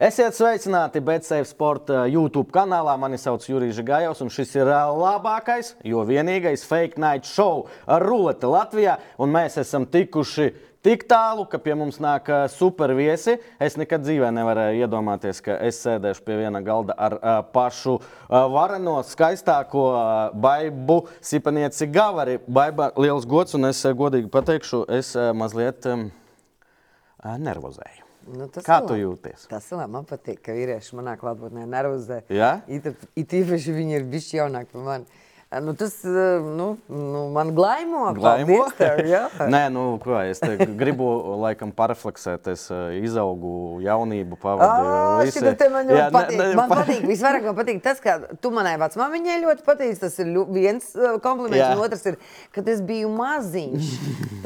Esiet sveicināti BCF Sporta YouTube kanālā. Mani sauc Jurijs Gājos, un šis ir labākais, jo vienīgais fake night show ar ruleti Latvijā. Un mēs esam tikuši tik tālu, ka pie mums nāk super viesi. Es nekad dzīvē nevarēju iedomāties, ka es sēdēšu pie viena galda ar uh, pašu uh, vareno, skaistāko uh, baibu sipanieci Gavari. Baiba liels gods, un es uh, godīgi pateikšu, es uh, mazliet uh, nervozēju. Nu, Kā tu labi. jūties? Tas ir labi. Man patīk, ka vīrieši manā klātbūtnē nervozē. It, it īpaši viņi ir bijuši jaunāki par mani. Nu, tas eh, nu, nu, man glaimo. Glaimo? Tev. Nē, nu, ko, es gribu laikam parafleksēt. Es uh, izaugu, jaunību pavadīju. šitā te man ļoti Jā, ne- patīk. ne- Man pa- patīk, visvairāk man patīk tas, ka tu manai vecmāmiņai ļoti patīk. Tas ir viens kompliments, Jā. un otrs ir, kad es biju maziņš.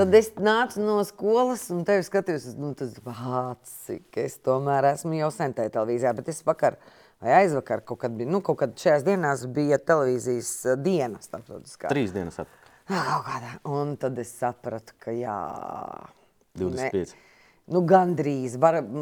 Tad es nācu no skolas un tevi skatījos, nu, tas vāc, cik es tomēr esmu jau sen tajā televīzijā, bet es vakar vai aizvakar kaut kad bija, nu, kaut kad šajās dienās bija televīzijas uh, diena starptautiskā. Trīs dienas atpakaļ. Ah, kaut kādā. Un tad es sapratu, ka jā. 25. Ne, nu, gandrīz,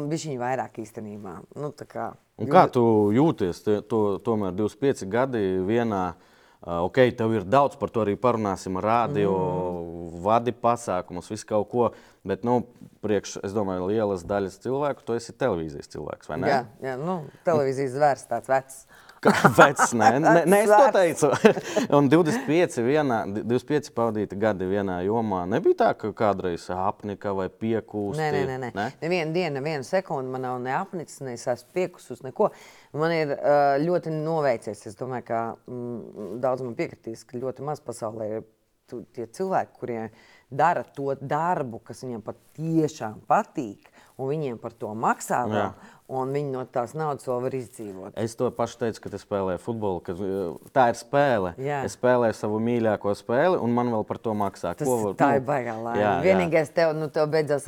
bija viņa vairāk īstenībā. Nu, tā kā, Un kā tu jūties? To, tomēr 25 gadi vienā. uh, Ok, tev ir daudz par to arī parunāsim. Rādio, mm. vadi pasākumus, visu kaut ko. Bet, nu, priekš, es domāju, lielas daļas cilvēku, tu esi televīzijas cilvēks, vai ne? Jā, jā nu, televīzijas zvērs tāds vecs. Kāpēc? Nē, nē, nē, es to teicu. Un 25, vienā, 25 pavadīti gadi vienā jomā. Nebija tā, ka kādreiz apnika vai piekūst. Nē, nē, nē. nē. Ne? Nevienu dienu, nevienu sekundi man nav neapnicis, ne es esmu piekusus, neko. Man ir ļoti noveicies. Es domāju, ka mm, daudz man piekritīs, ka ļoti maz pasaulē ir tu- tie cilvēki, kuriem dara to darbu, kas viņiem patiešām patīk, un viņiem par to maksā. Vēl, Jā. Un viņi no tās naudas vēl var izdzīvot. Es to pašu teicu, kad es spēlēju futbolu. Ka, uh, tā ir spēle. Jā. Es spēlēju savu mīļāko spēli, un man vēl par to maksā. Tas, var- tā nu, ir baigā laime. Vienīgais, tev, nu, tev beidzās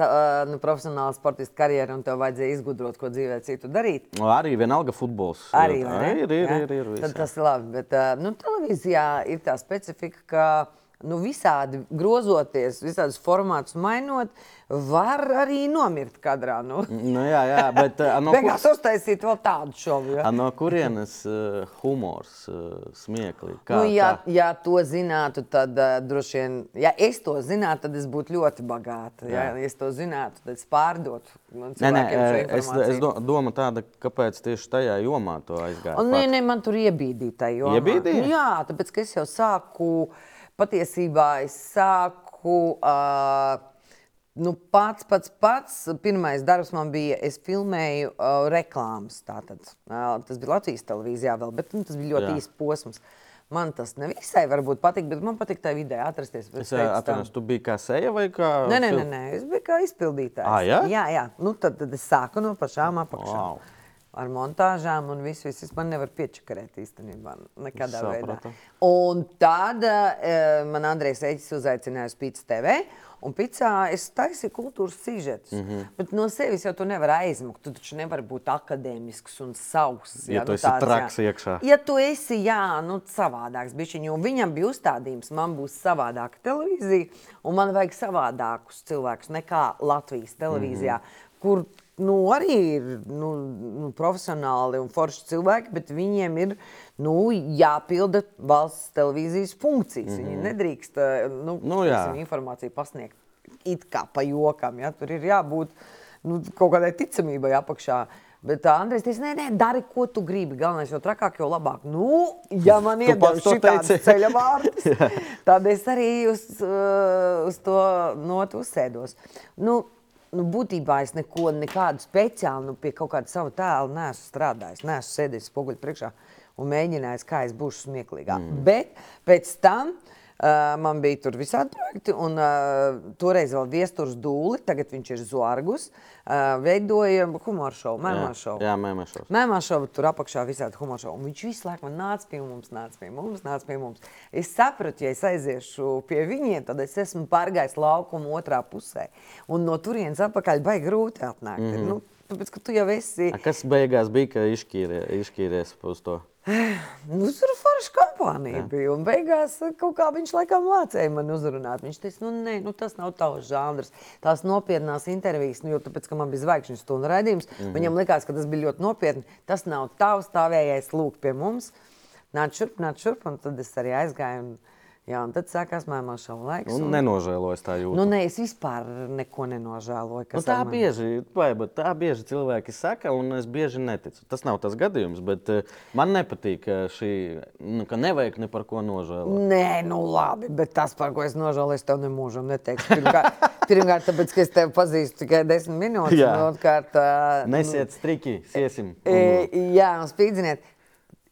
nu, profesionāla sportista karjera, un tev vajadzēja izgudrot, ko dzīvē citu darīt. Nu, Arī vienalga futbols. Arī, Jā, ir, ir, Jā. ir, ir, Tad viss, tas ir labi. Bet nu, televīzijā ir tā specifika, ka nu, visādi grozoties, visādus formātus mainot, var arī nomirt kadrā. Nu. Nu, jā, jā, bet uh, no, Beigās uztaisīt vēl tādu šovu. Ja? no kurienes uh, humors, uh, smieklīgi? Nu, ja, ja to zinātu, tad uh, droši vien, ja es to zinātu, tad es būtu ļoti bagāta. Ja, ja es to zinātu, tad es pārdotu nu, Nē, nē, es, es do, domāju, tāda, kāpēc tieši tajā jomā to aizgāja. Un, nē, nē, man tur iebīdīja. Iebīdīja? Jā, tāpēc, ka es jau sāku, patiesībā es sāku. Uh, Nu, pats, pats, pats pirmais darbs man bija, es filmēju uh, reklāmas. Tātad, uh, tas bija Latvijas televīzijā vēl, bet nu, tas bija ļoti īsts posms. Man tas nevisai varbūt patīk, bet man patīk tajā vidē atrasties. Es atceros, tu biji kā seja vai kā. Nē, nē, nē, nē, es biju kā izpildītājs. Ā, jā? jā, jā. Nu, tad, tad es sāku no pašām apakšām. Vau. Ar montāžām un visu. Es man nevaru piečakarēt īstenībā. Nekādā veidā. Sapratu. Un tad uh, man Andrejs Eģis uzaicināja uz Pits TV. Un pitsā es taisīju kultūras sižetus. Mm. -hmm. Bet no sevis jau tu nevari aizmukt. Tu taču nevari būt akadēmisks un sauss. Ja tu esi tāds, traks jā. iekšā. Ja tu esi jā, nu, savādāks, bišķiņ, un viņam bija uzstādījums, man būs savādāka televīzija, un man vajag savādākus cilvēkus nekā Latvijas televīzijā, mm -hmm. kur nu, arī ir nu, nu, profesionāli un forši cilvēki, bet viņiem ir nu, jāpilda valsts televīzijas funkcijas. Mm -hmm. Viņi nedrīkst eh, nu, Nu, teiksim, informāciju pasniegt it kā pa jokam. Ja? Tur ir jābūt nu, kaut kādai ticamībai apakšā. Bet tā Andrejs teica, nē, nē, dari, ko tu gribi. Galvenais, jo trakāk, jo labāk. Nu, ja man tāds teici. ceļa vārds, tad es arī uz, uh, uz to notu uzsēdos. Nu, Nu, būtībā es neko nekādu speciālu nu, pie kaut kāda sava tēla neesmu strādājis. Nē, esmu sēdējis spoguļu priekšā un mēģinājis, kā es būšu smieklīgāk. Mm. Bet pēc tam uh, man bija tur visādi projekti, un uh, toreiz vēl viesturs dūli, tagad viņš ir zārgus. Uh, veidoja humoru šovu, mēmā šovu. Jā, mēmē šovs. Mēmā šovu tur apakšā visādi humora šovu. Un Viņš visu laiku man nāca pie mums, nāca pie mums, nāca pie mums. Es sapratu, ja es aiziešu pie viņiem, tad es esmu pārgājis laukumu otrā pusē. Un no turienes atpakaļ baigi grūti atnākt. Mm -hmm. nu, Tāpēc, ka tu jau esi. A, kas beigās bija, ka izšķīrie, izšķīries uz to? Nu, tur forša kompānija bija. Un beigās uh, kaut kā viņš laikam mācīja man uzrunāt. Viņš teica, nu, nē, nu, tas nav tavs žanrs. Tās nopietnās intervijas, nu, jo tāpēc, ka man bija zvaigžņu stundu raidījums, mm -hmm. viņam likās, ka tas bija ļoti nopietni. Tas nav tavs stāvējais lūk pie mums. Nāc šurp, nāc šurp, un tad es arī aizgāju. Un, jā, un tad sākās mēmošana laiks. Un un- nenožēlojas tā jūtas. Nu, nē, es vispār neko nenožēloju. Nu, tā ar mani- bieži, vai, tā bieži cilvēki saka, un es bieži neticu. Tas nav tas gadījums, bet eh, man nepatīk ka šī, nu, ka nevajag ne par ko nožēlot. Nē, nu labi, bet tas, par ko es nožēloju, es tev nemūžam neteikšu. Pirmkārt, pirmkārt tāpēc, ka es tevi pazīstu tikai desmit minūtes. Jā. un Otrkārt, ā, Nesiet striki, siesim. E, jā, un spīdziniet,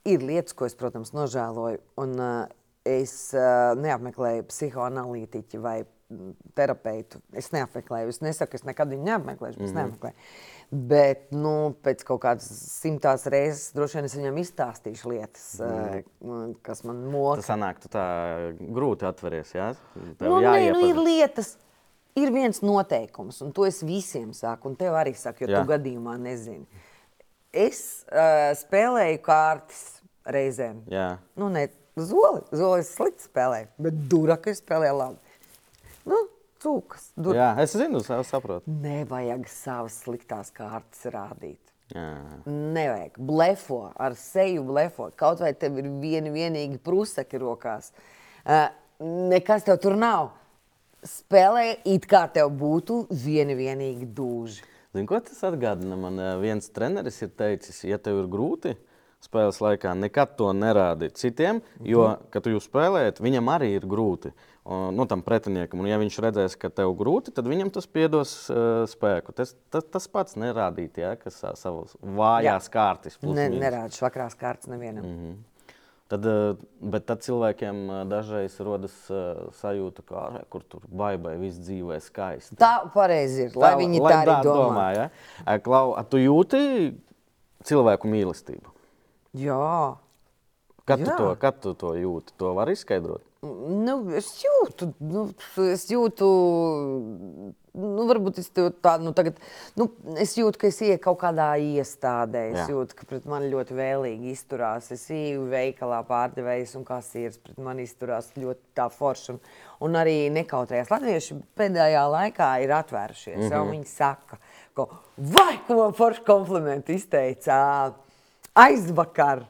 ir lietas, ko es, protams, nožēloju. Un, uh, es uh, neapmeklēju psihoanalītiķu vai mm, terapeitu. Es neapmeklēju. Es nesaku, es nekad viņu neapmeklēšu, bet es neapmeklēju. Bet nu, pēc kaut kādas simtās reizes droši vien es viņam izstāstīšu lietas, mm. kas man moka. Tas sanāk, tu tā grūti atveries, jā? Tev Nu, nē, nu, ir lietas, ir viens noteikums, un to es visiem saku, un tev arī saku, jo Jā. tu gadījumā nezini. Es uh, spēlēju kārtas reizēm. Jā. Nu, ne zoli, zoli es slikti spēlēju, bet duraka es spēlēju labi. Nu, cūkas, duraka. jā, es zinu, es saprotu. Nevajag savas sliktās kārtas rādīt. Jā. Nevajag. Blefo, ar seju blefo. Kaut vai tev ir viena vienīga prusaki rokās. Uh, nekas tev tur nav. Spēlē it kā tev būtu viena vienīga dūža. Zini, ko tas atgādina? Man eh, viens treneris ir teicis, ja tev ir grūti spēles laikā, nekad to nerādi citiem, jo, kad tu jūs spēlējat, viņam arī ir grūti. Un, nu, tam pretiniekam, un ja viņš redzēs, ka tev grūti, tad viņam tas piedos uh, spēku. Tas, tas, tas pats nerādīt, ja, kas sa- savas vājās kārtas. plus Ne, nerāda švakrās kārtas nevienam. Mm -hmm. Tad, eh, bet tad cilvēkiem eh, dažreiz rodas sajūta, ka "Ārē, kur tur baigai viss dzīvē skaisti. Tā pareizi ir. Lai viņi tā arī domā. ja? Eh, Klau, tu jūti cilvēku mīlestību? Jā. Kad tu, Jā. to, kad tu to jūti? To var izskaidrot. Nu, es jūtu, nu, es jūtu, nu, varbūt es tādu, nu, tagad, nu, es jūtu, ka es ieju kaut kādā iestādē. Es Jā. jūtu, ka pret mani ļoti vēlīgi izturās. Es ieju veikalā pārdevējs un kasieris pret mani izturās ļoti tā forši. Un, un arī nekautrējās. Latvieši pēdējā laikā ir atvērušies. Mm -hmm. Viņi saka, ka, vai, ko forši komplimenti izteica aizvakar.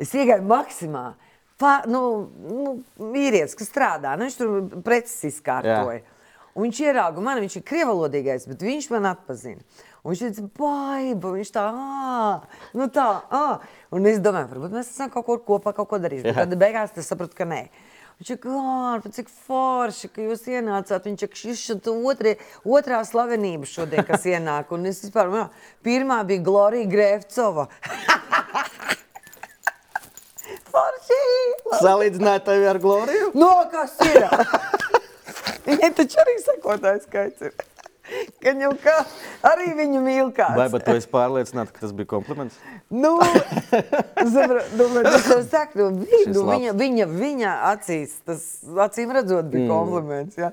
Es iegāju maksimā. Pā, nu, nu, vīrietis, kas strādā, nu, viņš tur preces izkārtoja. Un viņš ierauga mani, viņš ir krievalodīgais, bet viņš man atpazina. Un viņš teica, baiba, viņš tā, ā, nu tā, ā. Un es domāju, varbūt mēs esam kaut kur kopā kaut ko darījuši. Jā. tad beigās es sapratu, ka nē. Viņš ir gārba, cik forši, ka jūs ienācāt. Viņš ir šis otrie, otrā slavenība šodien, kas ienāk. Un es vispār, jā, pirmā bija Glorija Grēvcova. forši! Salīdzināt tevi ar Gloriju? No, kas ir? Viņai taču arī sekotājs skaits ir. Ka jau kā arī viņu mīl kāds. Vai bet tu esi pārliecināts, ka tas bija kompliments? Nu, nu, bet es tev saku, nu, vi, nu, viņa, viņa, viņa acīs, tas acīm redzot, bija kompliments. Ja?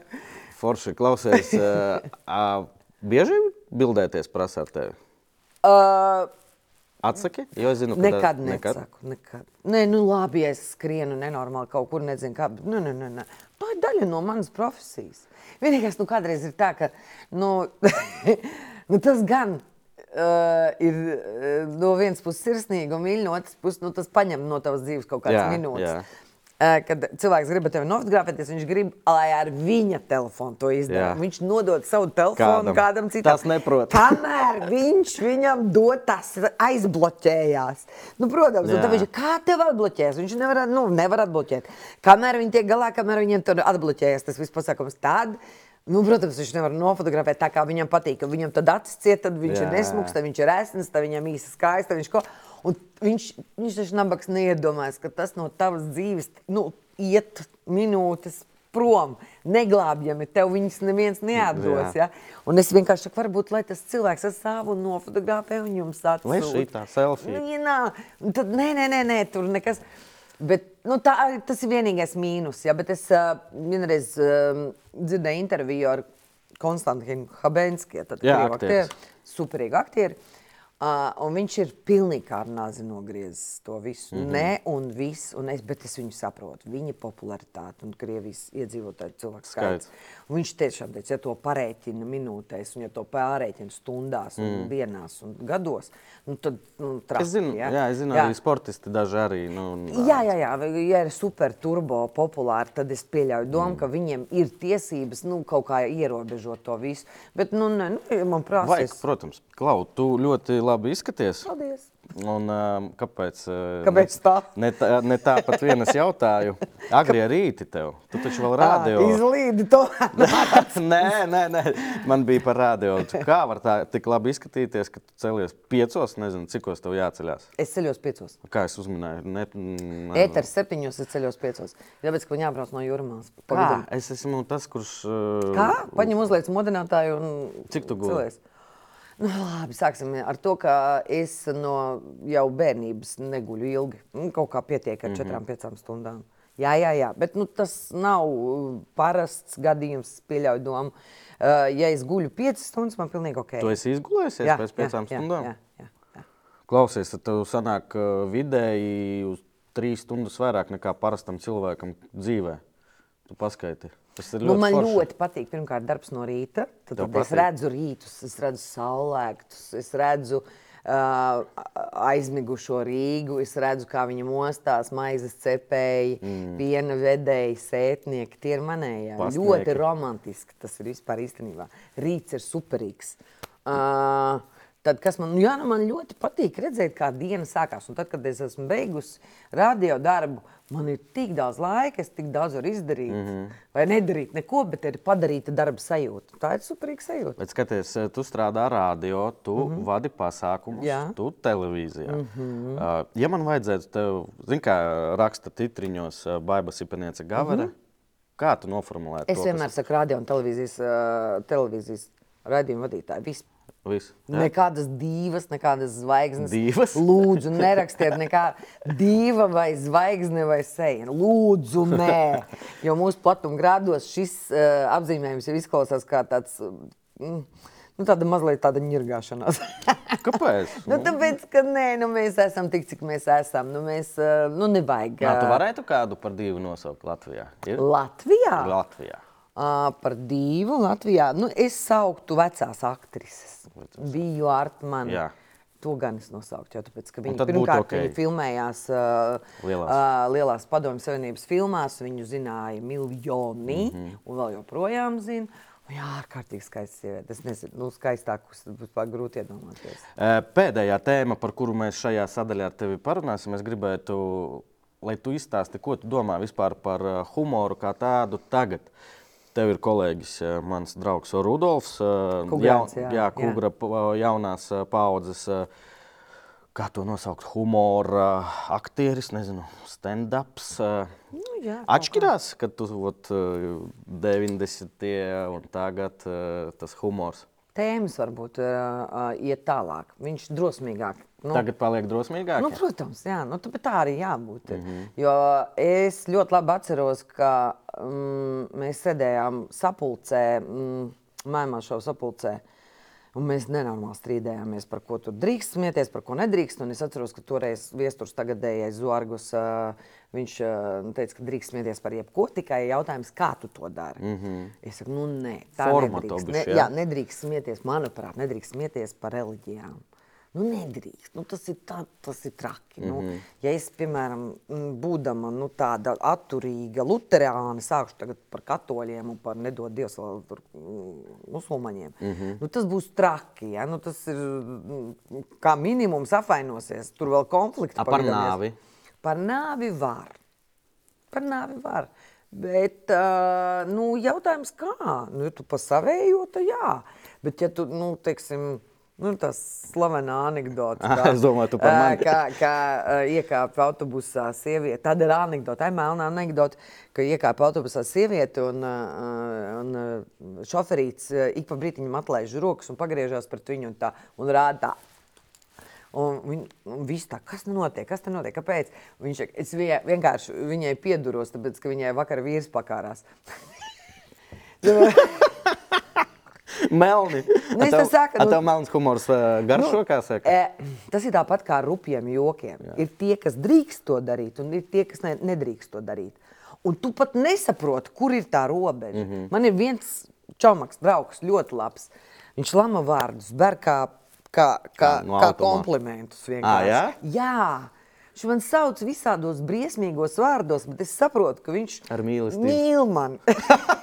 Forši klausies. eh, ā, Bieži bildēties prasa ar tevi? Uh, Atsaki? Jo es zinu, ka nekad tā- nesaku. Nekad. Nē, nu labi, ja es skrienu nenormāli kaut kur, nezinu, kā. Bet, nu, nu, nu, nu. Tā ir daļa no manas profesijas. Vienīgais, nu, kādreiz ir tā, ka nu, nu, tas gan uh, ir uh, no vienas puses sirsnīgi un mīļi, no otras puses nu, tas paņem no tavas dzīves kaut kādas minūtes. jā. Kad cilvēks grib tevi nofotografēties, viņš grib, lai ar viņa telefonu to izdara. Viņš nodod savu telefonu Kādam. kādam, citam. Tas neprot. Kamēr viņš viņam dod, tas aizbloķējās. Nu, protams, viņš kā tev atbloķēs? Viņš nevar, nu, nevar atbloķēt. Kamēr viņi tiek galā, kamēr viņiem tur atbloķējas tas viss pasākums, tad, nu, protams, viņš nevar nofotografēt tā, kā viņam patīk. Viņam tad acis ciet, tad viņš Jā. ir nesmugs, tad viņš ir esns, tad viņam īsi skaists. tad Viņš, ko, un viņš, viņš taču nabaks neiedomājas, ka tas no tavas dzīves nu, iet minūtes prom, neglābjami. Tev viņas neviens neatdos. Jā. Ja? Un es vienkārši saku, varbūt lai tas cilvēks ar savu nofotografē un jums atsūta. Vai šī tā selfija? Ja nav, tad nē, nē, nē, nē, tur nekas. Bet, nu, tā, tas ir vienīgais mīnus. Ja? Bet es uh, vienreiz uh, dzirdēju interviju ar Konstantinu aktieris. superīgi aktieri. Uh, un viņš ir pilnīgi kā ar nāzi nogriezis to visu. Mm -hmm. Nē, un viss, un es, bet es viņu saprotu. Viņa popularitāte un Krievijas iedzīvotāju cilvēku skaits. Un viņš tiešām teica, ja to parēķina minūtēs, un ja to pārēķina stundās, un mm. dienās un gados, nu, tad nu, traki, Es zinu, ja? jā, es zinu Jā. arī sportisti daži arī. Nu, un- Jā, jā, jā, ja ir super turbo populāri, tad es pieļauju domu, mm. ka viņiem ir tiesības nu, kaut kā ierobežot to visu. Bet, nu, ne, nu, man prasa, protams, Klau, tu ļoti labi izskaties. Paldies! Un, um, kāpēc? uh, Kāpēc tā? Ne, tā, ne tāpat vienas jautāju. Agri rīti tev. Tu taču vēl rādio. Izlīdi to! nē, nē, nē, man bija par rādio. Tu Kā var tā tik labi izskatīties, ka tu celies piecos, nezinu, cikos tev jāceļās? es ceļos piecos. Kā es uzminēju? Ne, mm, Ēteris septiņos, es ceļos piecos. Tāpēc, ka viņi jābrauc no jūrmālas. Kā? Es esmu tas, kurš. uh, Kā? Paņem uzliec modinātāju un Cik tu guli? celies. Nu, labi, sāksim ar to, ka es no jau bērnības neguļu ilgi. Nu, Kaut kā pietiek ar četrām, piecām stundām. Jā, jā, jā, bet nu, tas nav parasts gadījums, pieļauju domu. Uh, ja es guļu piecas stundas, man pilnīgi ok. Tu esi izgulējies Jā, pēc jā, piecām jā, stundām? Jā, jā, jā. Klausies, tad tev sanāk uh, vidēji uz trīs stundas vairāk nekā parastam cilvēkam dzīvē. Tu paskaiti. Tas ir ļoti Nu, man forši. ļoti patīk, pirmkārt, darbs no rīta. Tad, Tev tad es patīk? redzu rītus, es redzu saulēktus, es redzu uh, aizmigušo Rīgu, es redzu, kā viņi mostās, maizes cepēji, mm. piena vedēji, sētnieki. Tie ir manējie. Ļoti romantiski tas ir vispār īstenībā. Rīts ir superīgs. Uh, Tad, kas man, nu jā, man ļoti patīk redzēt, kā diena sākās. Un tad, kad es esmu beigusi radio darbu, man ir tik daudz laika, es tik daudz varu izdarīt. Mm -hmm. Vai nedarīt neko, bet ir padarīta darba sajūta. Tā ir superīga sajūta. Bet skaties, tu strādā radio, tu mm -hmm. vadi pasākumus. Jā. tu televīzijā. Mm -hmm. uh, ja man vajadzētu tev, zini, kā raksta titriņos uh, Baiba Sipeniece Gavere, mm -hmm. kā tu noformulētu Es to? vienmēr saku radio un televīzijas, uh, televīzijas raidījumu vadītāju. Viss. Viss. Jā. Nekādas divas, nekādas zvaigznes. Divas? Lūdzu, nerakstiet nekā diva vai zvaigzne vai seja. Lūdzu, nē. Jo mūsu platuma grādos šis uh, apzīmējums jau izklausās kā tāds, mm, nu, tāda mazliet tāda ņirgāšanās. Kāpēc? nu, tāpēc, ka nē, nu, mēs esam tik, cik mēs esam. Nu, mēs, uh, nu, nevajag. Nā, tu ā, varētu kādu par divu nosaukt Latvijā? Ir? Latvijā? Latvijā. Uh, par divu Latvijā. Nu, es sauktu vecās aktrises. Biju Artmanu. Jā. To gan es nosauktu, jo tāpēc, būtu pirmkārt ok. viņi filmējās uh, Lielās. Uh, lielās padomju savienības filmās. Viņu zināja miljoni, mm. -hmm. un vēl joprojām zina. Jā, ārkārtīgi skaists sieviete. Es nezinu, nu, skaistākus vispār grūti iedomāties. Pēdējā tēma, par kuru mēs šajā sadaļā ar tevi parunāsim, es gribētu, lai tu izstāsti, ko tu domā vispār par humoru kā tādu tagad. Tev ir kolēģis, eh, mans draugs Rudolfs, eh, Kugrāns, jā, jā, jā. Kugra pa- jaunās eh, paudzes, kā to nosaukt, humora aktieris, nezinu, stand-ups. Nu, jā, Atšķirās, kad tu ot, eh, 90. un tagad tas humors. Tēmas varbūt uh, iet tālāk. Viņš drosmīgāk. Nu, Tagad paliek drosmīgāk. Nu, protams, jā, nu, tā, tā arī jābūt. Mm -hmm. Jo es ļoti labi atceros, ka mm, mēs sēdējām sapulcē, mm, mēmā šo sapulcē. Un mēs nenormāli strīdējāmies, par ko tur drīkst smieties, par ko nedrīkst. Un es atceros, ka toreiz viesturs tagadējais Zorgus, uh, viņš uh, teica, ka drīkst smieties par jebko, tikai jautājums, kā tu to dari. Mm -hmm. Es saku, nu nē, tā Formatu nedrīkst. bišķi, Ne, jā? jā, nedrīkst smieties, manuprāt, nedrīkst smieties par reliģijām. Nu, nedrīkst. Nu, tas, ir tā, tas ir traki. Mm -hmm. nu, ja es, piemēram, būdama nu, tāda atturīga luterāna, sākšu tagad par katoļiem un par nedod Dievs vēl mm, musulmaņiem, mm -hmm. nu, tas būs traki. Ja? Nu, tas ir kā minimums apvainosies. Tur vēl konflikts. A, par nāvi? Par nāvi var. Par nāvi var. Bet uh, nu, jautājums, kā? Nu, ja tu pa savējo, tad jā. Bet, ja tu, nu, teiksim, nu, tas slavenā anekdote, es domāju, tu par mani. kā, kā iekāpa autobusā sieviete. Tāda ir anekdote, tā ir melna anekdote, ka iekāpa autobusā sieviete un, un šoferīts ik pa brītiņam atlaiž rokas un pagriežās pret viņu un, tā, un rāda tā. Un viņ, un viss tā, kas nu notiek, kas tur notiek, kāpēc? Un Viņš saka, es viņai, vienkārši viņai pieduros, tāpēc, ka viņai vakar vīrs pakārās. Melni. Nu, es A tā saku, a nu- tev melns humors uh, garšo, kā saka? E, tas ir tāpat kā rupjiem jokiem. Jā. Ir tie, kas drīkst to darīt, un ir tie, kas ne, nedrīkst to darīt. Un tu pat nesaproti, kur ir tā robeža. Mm -hmm. Man ir viens čomaks, draugs, ļoti labs. Viņš lama vārdus, ber kā, kā, kā, Kā, no kā komplimentus. Vienkārši. jā? jā. Viņš man sauc visādos briesmīgos vārdos, bet es saprotu, ka viņš Ar mīlestību. mīl mani.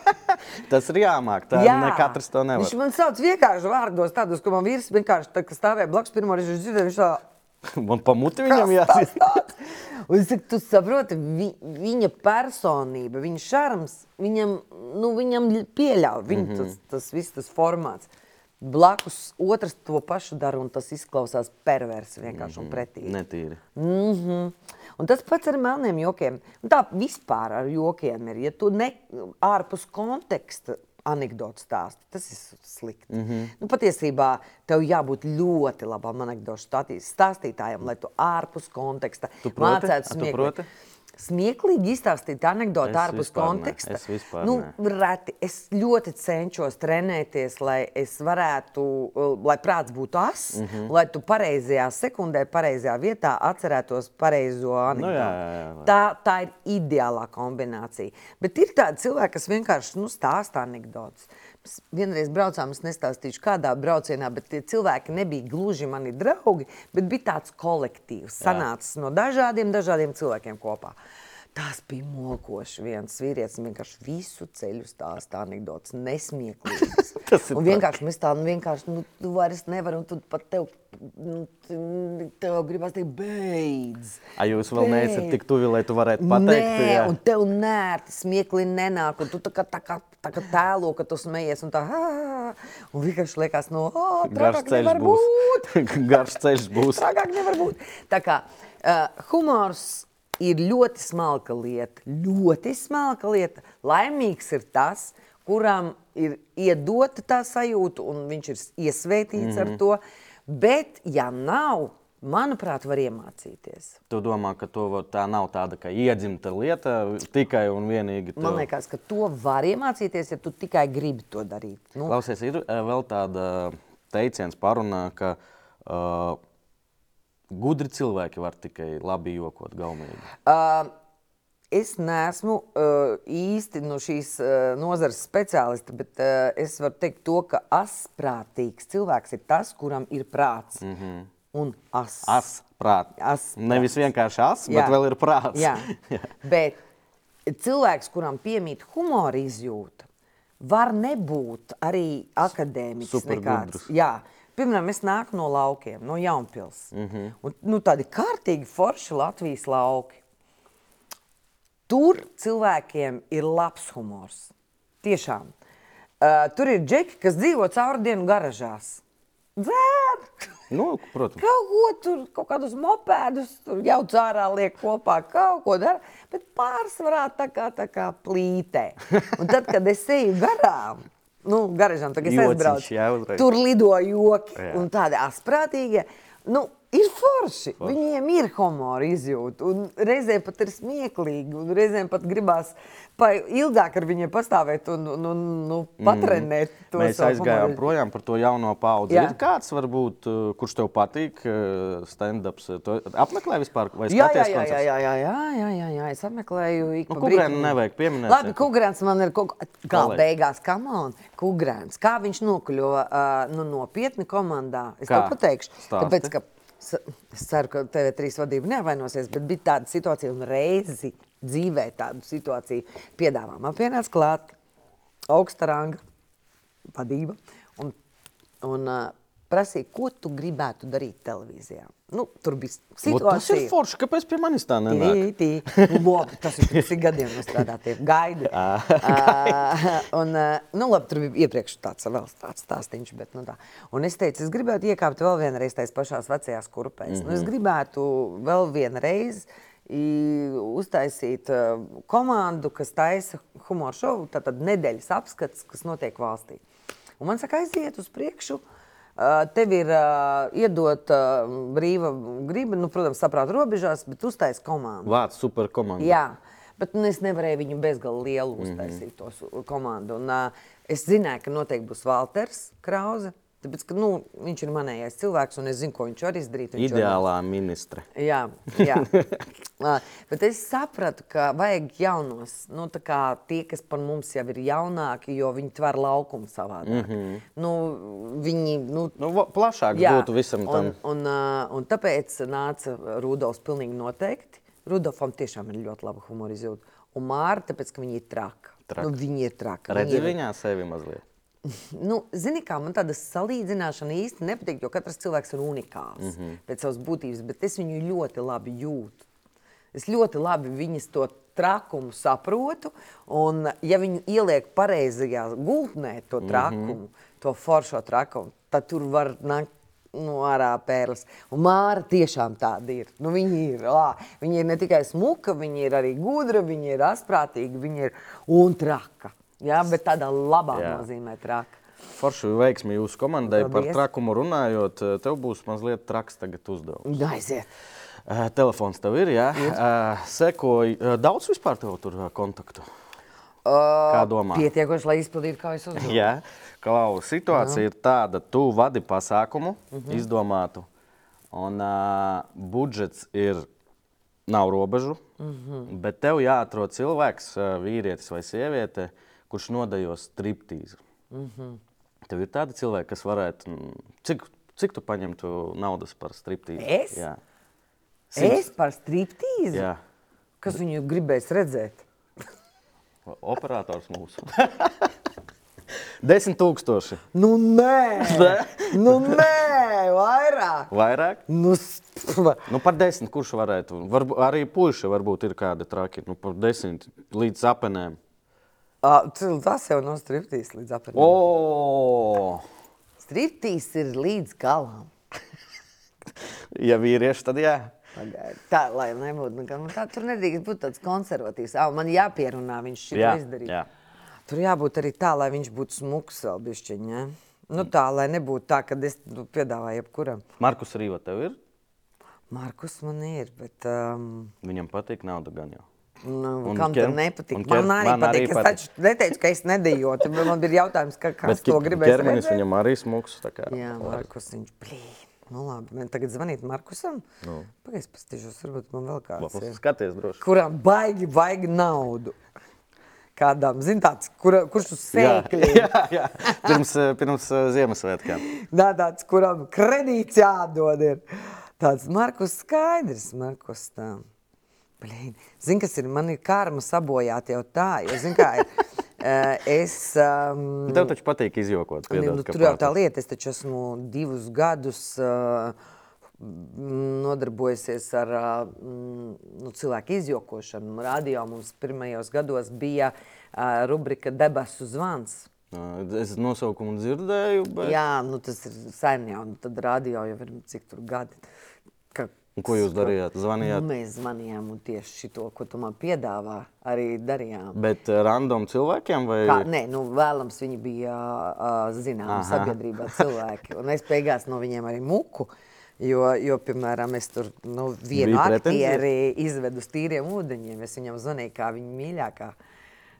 Tas ir jāmāk. Tā ne katrs to nevar. Viņš man sauc vienkārši vārdos, tādos, ka man vīrs vienkārši tā, stāvēja blakus pirmo reizi, viņš dzirdēja, viņš tā. Man pamuti viņam jāsaka. Un es saku, tu saproti, vi, viņa personība, viņa šarms, viņam, nu, viņam pieļauj, viņa, mm -hmm. tas, tas viss tas formāts. Blakus otrs to pašu dara, un tas izklausās perversi vienkārši mm -hmm. un pretīgi. Netīri. Mm -hmm. Un tas pats ar melniem jokiem. Un tā vispār ar jokiem ir. Ja tu ne ārpus konteksta anekdotu stāsti, tas ir slikti. Mm -hmm. nu, patiesībā tev jābūt ļoti labam anekdotu stāstītājam, lai tu ārpus konteksta Tu tu smieklīgi. Smieklīgi izstāstīt anekdoti ārpus vispār ne. konteksta. Es vispār nu, ne. reti. Es ļoti cenšos trenēties, lai es varētu, uh, lai prāts būtu as, mm. -hmm. lai tu pareizajā sekundē, pareizajā vietā atcerētos pareizo anekdoti. Nu, jā, jā, jā. Tā, tā ir ideālā kombinācija. Bet ir tādi cilvēki, kas vienkārši nu, stāsta anekdotus. Vienreiz braucām, es nestāstīšu, kādā braucienā, bet tie cilvēki nebija gluži mani draugi, bet bija tāds kolektīvs, sanācis no dažādiem, dažādiem cilvēkiem kopā. Tas bija mokoši. Viens vīrietis vienkārši visu ceļu stāsta anekdotus, nesmieklīgas. Tas ir vienkārši mēs tā, nu, vienkārši, nu, tu vairs nevari, un tu pat tev, nu, tev gribas teikt, beidz. A jūs vēl neesat tik tuvi, lai tu varētu pateikt, Nē, jā. un tev nērti smiekli nenāk, un tu tā kā, tā kā, tā kā tēlo, ka tu smejies, un tā, "Ā!" un vienkārši liekas, no, oh, Garš trakāk ceļš būs. būt. Garš ceļš būs. Trakāk nevar būt. Tā kā uh, humors ir ļoti smalka lieta, ļoti smalka lieta. Laimīgs ir tas, kuram ir iedota tā sajūta, un viņš ir iesvētīts mm -hmm. Mhm. ar to. Bet, ja nav, manuprāt, var iemācīties. Tu domā, ka to, var- tā nav tāda kā iedzimta lieta tikai un vienīgi. Man tev? liekas, ka to var iemācīties, ja tu tikai gribi to darīt. Nu, Klausies, ir eh, vēl tāda teiciens parunā, ka uh, gudri cilvēki var tikai labi jokot gaumīgi. uh, es neesmu uh, īsti no šīs uh, nozares speciāliste, bet uh, es varu teikt to, ka asprātīgs cilvēks ir tas, kuram ir prāts. Mm -hmm. Un as. As prāts. As Nevis vienkārši as, Jā. bet vēl ir prāts. Jā, bet cilvēks, kuram piemīt humora izjūta, var nebūt arī akadēmiķis. Supergudrs. nekāds. Jā. Piemēram, es nāku no laukiem, no Jaunpils. Mm -hmm. un, nu, tādi kārtīgi forši Latvijas lauki. Tur cilvēkiem ir labs humors. Tiešām. Uh, tur ir džeki, kas dzīvo caur dienu garažās. Dzēr! Nu, protams. Kaut ko tur, kaut kādus mopēdus, tur jau cārā liek kopā, kaut ko dara. Bet pārsvarā tā kā, tā kā plītē. Un tad, kad es eju garām, nu, garažām, tad, kad es aizbraucu, tur lido joki Jā. un tādi asprātīgi. Nu, ir forši. forši. Viņiem ir humora izjūta. un Reizēm pat ir smieklīgi, un reizēm pat gribās ilgāk ar viņiem pastāvēt un, un, un nu, patrenēt to Mhm. Mēs aizgājām humoru. projām par to jauno paudzi. Jā. Ir kāds, varbūt, uh, kurš tev patīk, uh, stand-ups? To apmeklē vispār? Vai Jā, jā, jā, jā, jā, jā, jā, jā, jā, jā. Es apmeklēju Nu, Kugrēnu nevajag pieminēt. Labi, Kungrāns man ir kaut kā beigās, kam on, Kungrāns. Kā viņš nokļuva uh, nu, nopietni komandā? Es Kā? tev pateikšu. Stāsti. Tāpēc, ka es ceru, ka TV3 vadība neavainosies, bet bija tāda situācija un reizi dzīvē tādu situāciju piedāvā. Man pienāca klāt augsta ranga vadība un, un uh, prasīja, ko tu gribētu darīt televīzijā. Nu, tur bija Vot Tas ir situācija. forši, kāpēc pie manis tā nenāk? Tī, tī. Nu, labi, tas ir cik gadiem strādātie gaidi. uh, un, uh, nu, labi, tur bija iepriekš tāds vēl tāds stāstīns, bet nu tā. Un es teicu, es gribētu iekāpt vēl vienreiz tajās pašās vecajās kurpēs. Mm -hmm. nu, es gribētu vēl vienreiz uztaisīt uh, komandu, kas taisa humoru šovu, tātad nedēļas apskats, kas notiek valstī. Un man saka, aiziet uz priekšu. Uh, Tev ir uh, iedot uh, brīva griba, nu, protams, saprāta robežās, bet uztais komandu. Vārds super komanda. Jā, Bet nu, es nevarēju viņu bezgalīgi lielu uztaisīt, mm -hmm. to komandu. Un, uh, es zināju, ka noteikti būs Walters Krause. Tāpēc, ka, nu, viņš ir manējais cilvēks, un es zinu, ko viņš var izdarīt. Viņš Ideālā var... ministre. Jā, jā. bet es sapratu, ka vajag jaunos, nu, tie, kas par mums jau ir jaunāki, jo viņi tver laukumu savādāk. Mm -hmm. nu, viņi, nu, nu, plašāk jā, būtu visam tam. Un, un, un tāpēc nāca Rudolfs pilnīgi noteikti. Rudolfam tiešām ir ļoti laba humora izjūta. Un Māra, tāpēc, ka viņi ir traki. Trak. Nu, viņi ir traki. Redzi ir... viņā sevi mazliet. Nu, zini, kā man tāda salīdzināšana īsti nepatīk, jo katrs cilvēks ir unikāls mm -hmm. pēc savas būtības, bet es viņu ļoti labi jūtu. Es ļoti labi viņas to trakumu saprotu, un ja viņi ieliek pareizajā gultnē to mhm. trakumu, mm -hmm. to foršo trakumu, tad tur var nākt nu, ārā pērles. Un Māra tiešām tāda ir. Nu, viņa, ir lā. viņa ir ne tikai smuka, viņa ir arī gudra, viņa ir asprātīga, viņa ir un traka. Jā, bet tādā labā Jā. nozīmē traka. Forši veiksmi jūsu komandai. Paldies. Par trakumu runājot, tev būs mazliet traks tagad uzdevums. Aiziet! Uh, telefons tev ir, jā. Uh, sekoji, uh, daudz vispār tev tur kontaktu? Kā domā? Pietiekoši, lai izpildītu, kā es uzdevu. jā, Klau, situācija Jā. ir tāda, tu vadi pasākumu, mhm. -huh. izdomātu, un budžets ir, nav robežu, mhm. -huh. bet tev jāatrod cilvēks, vīrietis vai sieviete, uh, kurš nodejos striptīzu. Mm -hmm. Tev ir tādi cilvēki, kas varētu. Cik, cik tu paņemtu naudas par striptīzu? Es? Jā. Simts. Es par striptīzu? Jā. Kas viņu gribēs redzēt? Operators mūsu. Desmit tūkstoši. Nu, nē, nu, nē vairāk. Vairāk? Nu, nu, par desmit. Kurš varētu? Var, arī puiši varbūt ir kādi traki. Nu, par desmit līdz apenēm. Tas jau nav striptīs līdz apgabalam. Oh! Striptīs ir līdz galam. ja vīrieši, tad jā. Tā, lai nebūtu, nu, tā, tur nedrīkst būt tāds konservatīvs. Ah, man jāpierunā, viņš šito jā, izdarīja. Jā. Tur jābūt arī tā, lai viņš būtu smuks vēl bišķiņ, ja? Nu tā, lai nebūtu tā, ka es nu, piedāvāju jebkuram. Markus Rīva tev ir? Markus man ir, bet... Um... Viņam patīk nauda gan jau. Nu, kam ķer, tam nepatīk? Man, man arī man patīk. Arī es taču neteicu, ka es nedējotu. Man bija jautājums, ka, kas Bet, to gribēs ķermenis viņam arī smuks. Jā, Markus, viņš blīd. Nu, labi, man tagad zvanīt Markusam. Nu. Pagaidzi, paskatīšos, varbūt man vēl kāds ir. Skaties droši. Kuram baigi, baigi naudu. Kādam, zin tāds, kur, kurš uz sēkļiem. Jā, jā, jā. Pirms, pirms uh, Ziemassvētkām. Nā, tāds, kuram kredīts jādod ir. Tāds Markus skaidrs, Markus tā. Blīn. Zini, kas ir? Man ir karma sabojāta jau tā, jo, zini, kā. Eh, es, um, Tev taču patīk izjokot. Piedod, nu, tur jau tā lieta, es taču esmu divus gadus uh, nodarbojusies ar uh, nu, cilvēku izjokošanu. Radio mums pirmajos gados bija uh, rubrika Debesu zvans. Es nosaukumu dzirdēju. Bet... Jā, nu, tas ir sen jau. Tad radio jau ir cik tur gadi. Ka Un ko jūs darījāt? Zvanījāt? Nu, mēs zvanījām un tieši to, ko tu man piedāvā, arī darījām. Bet uh, random cilvēkiem vai? Kā, nē, nu, vēlams viņi bija zināmi sabiedrībā cilvēki. Un es beigās no viņiem arī muku. Jo, jo piemēram, es tur nu, vienu aktieri izvedu uz tīriem ūdeņiem. Es viņam zvanīju kā viņa mīļākā.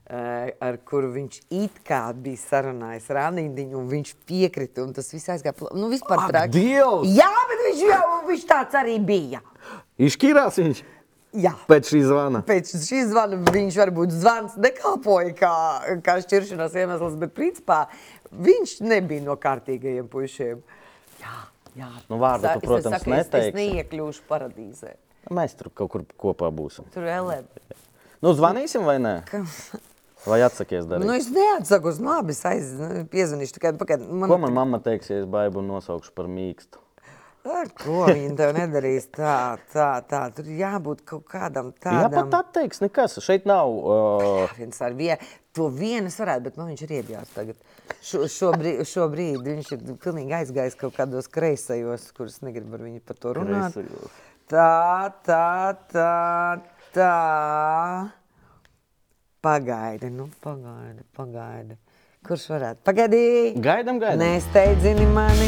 Eh, ar kuru viņš it kā bija sarunājis rānīdiņu, un viņš piekrita, un tas viss aizgāja. Nu, vispār traki. Dievs! Jā, bet viņš jau viņš tāds arī bija. Izšķīrās viņš? Jā. Pēc šī zvana. Pēc šī zvana viņš varbūt zvans nekalpoja kā, kā šķiršanās iemesls, bet principā viņš nebija no kārtīgajiem puišiem. Jā, jā. Nu, vārdu, tu, protams, es, es, es neiekļūšu paradīzē. Mēs tur kaut kur kopā būsim. Tur LM. Nu, zvanīsim vai nē? Vai atsakies darīt? Nu, es neatsakos, labi, es aiz, nu, piezvanīšu tikai pakaļ. Man... Ko man mamma teiks, ja es baibu nosaukšu par mīkstu? Ar ko viņa tev nedarīs tā, tā, tā. Tur jābūt kaut kādam tādam. Jā, pat atteiks, nekas. Šeit nav. Uh... Viens ar vienu. To vienas varētu, bet man viņš ir iebjās tagad. Šo, šobrīd, šobrīd viņš ir pilnīgi aizgājis kaut kādos kreisajos, kurus negribu ar viņu par to runāt. Kreisajos. Tā, tā, tā, tā. Pagaidi, nu, pagaidi, pagaidi. Kurš varētu? Pagaidi! Gaidam, gaidam! Nesteidzini mani!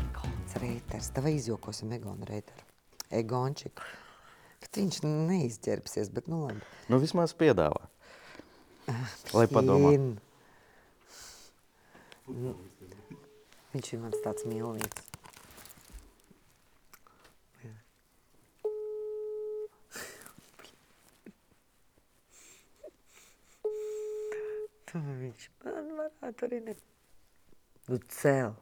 Egons Reiters. Tava izjokosim Egonu Reiteru. Egončiku. Bet viņš neizģērbsies, bet nu labi. Nu, vismaz piedāvā. Lai padomā. Viņš ir mans tāds mīlīgs. Tu viņš man varētu arī ne... Nu, cel.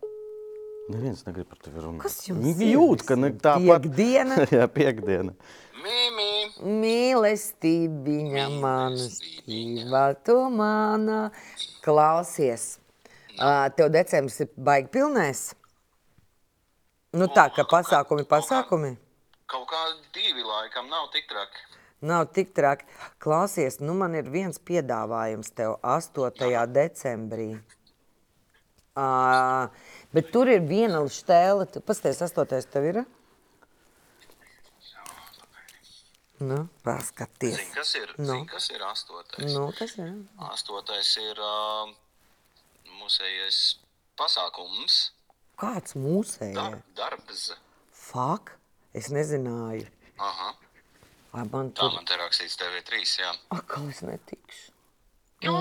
Neviens negrib par tevi runāt. Kas jums Viņi jūt, ka ne tāpat. Piekdiena? Jā, piekdiena. Mīmī, Mīlestība, manistība, tu mana. Klausies, tev decembris ir baigi pilnēs. Nu tā, ka pasākumi, pasākumi. kaut kā divi laikam nav tik traki. Nav tik traki. Klausies, nu man ir viens piedāvājums tev 8. decembrī. Uh, bet tur ir viena stēle. Pasties, 8. tev ir? Nu, paskaties. Zini, kas ir, Nu. zini, kas ir astotais? Nu, kas ir? Astotais ir uh, mūsējais pasākums, Kāds mūsējais? dar, darbs. Fak, es nezināju. Aha, Vai man tā tur... man te rakstīts TV3, jā. Akal es netikšu. Nu,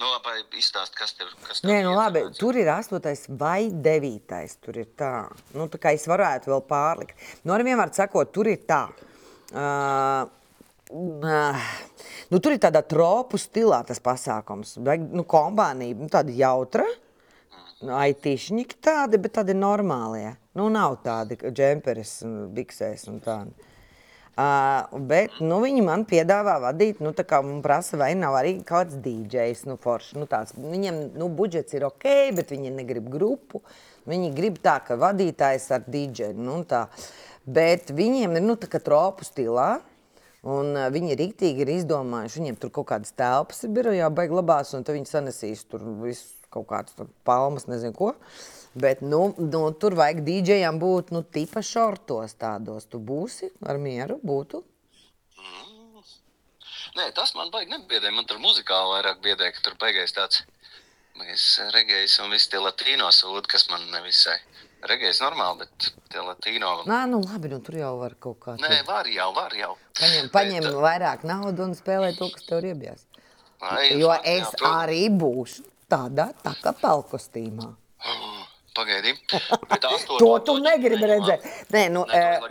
nu labi, izstāst, kas tev, kas tev Nē, nu labi, tur ir astotais vai devītais. Tur ir tā, nu, tā kā es varētu vēl pārlikt. Nu, arī vienmēr sakot, tur ir tā. Uh, uh, nu, tur ir tādā tropu stilā tas pasākums. Nu, kompānija, nu, tāda jautra. Aitīšņiki tādi, bet tādi normālie. Nu, nav tādi džemperis, un biksēs un tādi. Uh, bet nu, viņi man piedāvā vadīt, nu, tā kā man prasa, vai nav arī kāds DJs. Nu, forši, nu, tāds, viņiem nu, budžets ir ok, bet viņi negrib grupu. Viņi grib tā, ka vadītājs ar DJ. Nu, tā. bet viņiem ir nu, tā kā tropu stilā. Un uh, viņi rīktīgi ir izdomājuši, viņiem tur kaut kādas telpas ir birojā, baigi labās, un tad viņi sanesīs tur visu kaut kādas palmas, nezinu ko. Bet, nu, nu, tur vajag dīdžejam būt, nu, tipa šortos tādos. Tu būsi ar mieru, būtu. Nē, tas man baigi nebiedē. Man tur muzikāli vairāk biedē, ka tur beigās tāds regējs un viss tie latīno sūdi, kas man nevisai. Regējs normāli, bet tie latīno. Nē, nu, labi, nu, tur jau var kaut kā. Nē, var jau, var jau. Paņem, paņem vairāk naudas un spēlē to, kas tev ir iebies. Ai, Jo jā, es protams. arī būšu tādā tā kā pelkostīmā. Pagaidi. Bet astoto To tu negribi redzēt. Nē, nu, Nē, eh,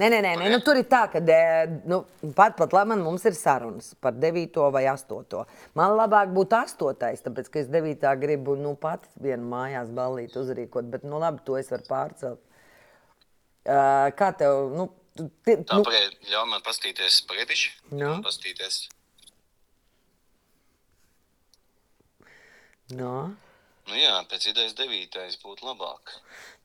nē, nē, nē, nē nu, tur ir tā, ka nu, pat, pat labi, man mums ir sarunas par 9. vai 8. Man labāk būtu 8. tāpēc, ka es 9. gribu nu, pats vienu mājās ballīti uzrīkot, bet nu, labi, to es varu pārcelt. Uh, kā tev, nu, tu- ti- Tā, nu, pagaidi, ļauj man pastīties, pagaidīši. Nu? Pastīties. no, Nu jā, pēc idejas devītais būtu labāk.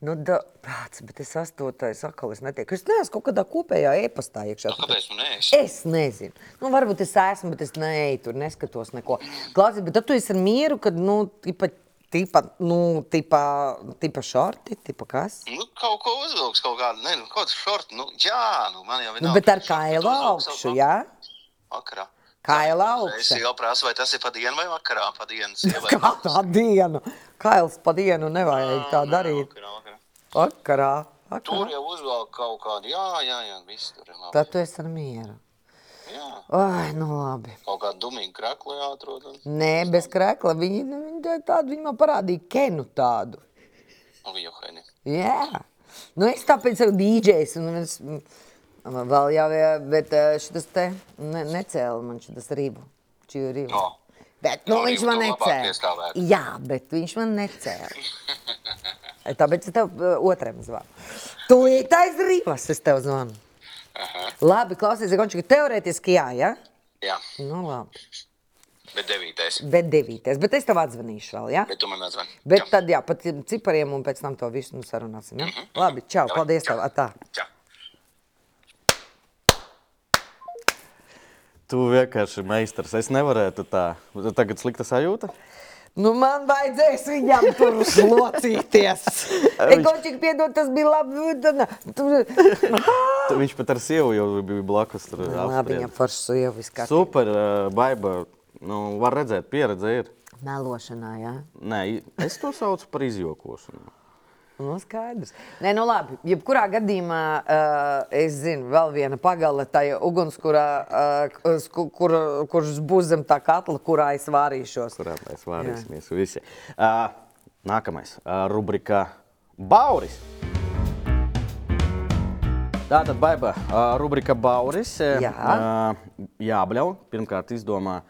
nu, da, prāts, bet es 8. atkal es netieku. Es neesmu kaut kādā kopējā e-pastā iekšā. Nu, kāpēc tu neesi? Es nezinu. Nu, varbūt es esmu, bet es neeju tur, neskatos neko. Klausies, bet tad tu esi ar mieru, kad, nu, tipa, tipa, nu, tipa, tipa šorti, tipa kas? Nu, kaut ko uzvilks, kaut kādu, ne, nu, kaut kādu šortu. Nu, jā, nu, man jau Nu, vienalga. bet ar kailu augšu, savu jā? Vakarā. Kaila Es augša. jau prasu, vai tas ir pa dienu vai vakarā, pa dienu sievai. Kā tā diena? Kails pa dienu nevajag tā darīt. Vakarā, vakarā. Vakarā. Tur vakarā. jau uzvelk kaut kādu, jā, jā, jā, viss tur ir labi. Tad tu esi ar mieru. Jā, Ai, nu labi. kaut kādu dumīgu kraklu jāatrod. Nē, bez krēkla. Viņi, nu, viņi, tādu, viņi man parādīja kenu tādu. Hēni. Jā, nu es tāpēc esmu DJs. Un es, vēl jau, jā, bet šis te ne, necēla man šis rību. Rību. No. Bet nu, No, viņš man tu necēla. Jā, bet viņš man necēla. Tāpēc es tev uh, otram zvanu. Tūlīt aiz rīvas es tev zvanu. Labi, klausies, Gončika, teorētiski jā, ja? Jā, Nu, labi. bet devītais. Bet devītais, bet es tev atzvanīšu vēl, ja? Bet tu man atzvani. Bet tad, jā, pat cipariem un pēc tam to visu nu sarunāsim, ja? Labi, čau, Davai, paldies čau. tev, atā. Čau. Tu vienkārši meistars. Es nevarētu tā. Tagad slikta sajūta. Nu, man vajadzēs viņam tur slocīties. Egočik, piedod, tas bija labi. Tu- Viņš pat ar sievu jau bija blakus. Tur Labi, viņam forši viss kā. Super, uh, baiba. Nu, var redzēt, pieredze ir. Melošanā, jā. Nē, es to saucu par izjokošanu. Nu, skaidrs. Nē, nu labi. Jebkurā gadījumā uh, es zinu, vēl viena pagale tajā ugunskurā, uh, kur, kur, kurš būs zem tā katla, kurā es vārīšos. kurā mēs vārīsimies visi. Uh, nākamais uh, rubrika Bauris. Tātad, Baiba, uh, rubrika Bauris. Jā. Uh, jābļauj. Pirmkārt, izdomā,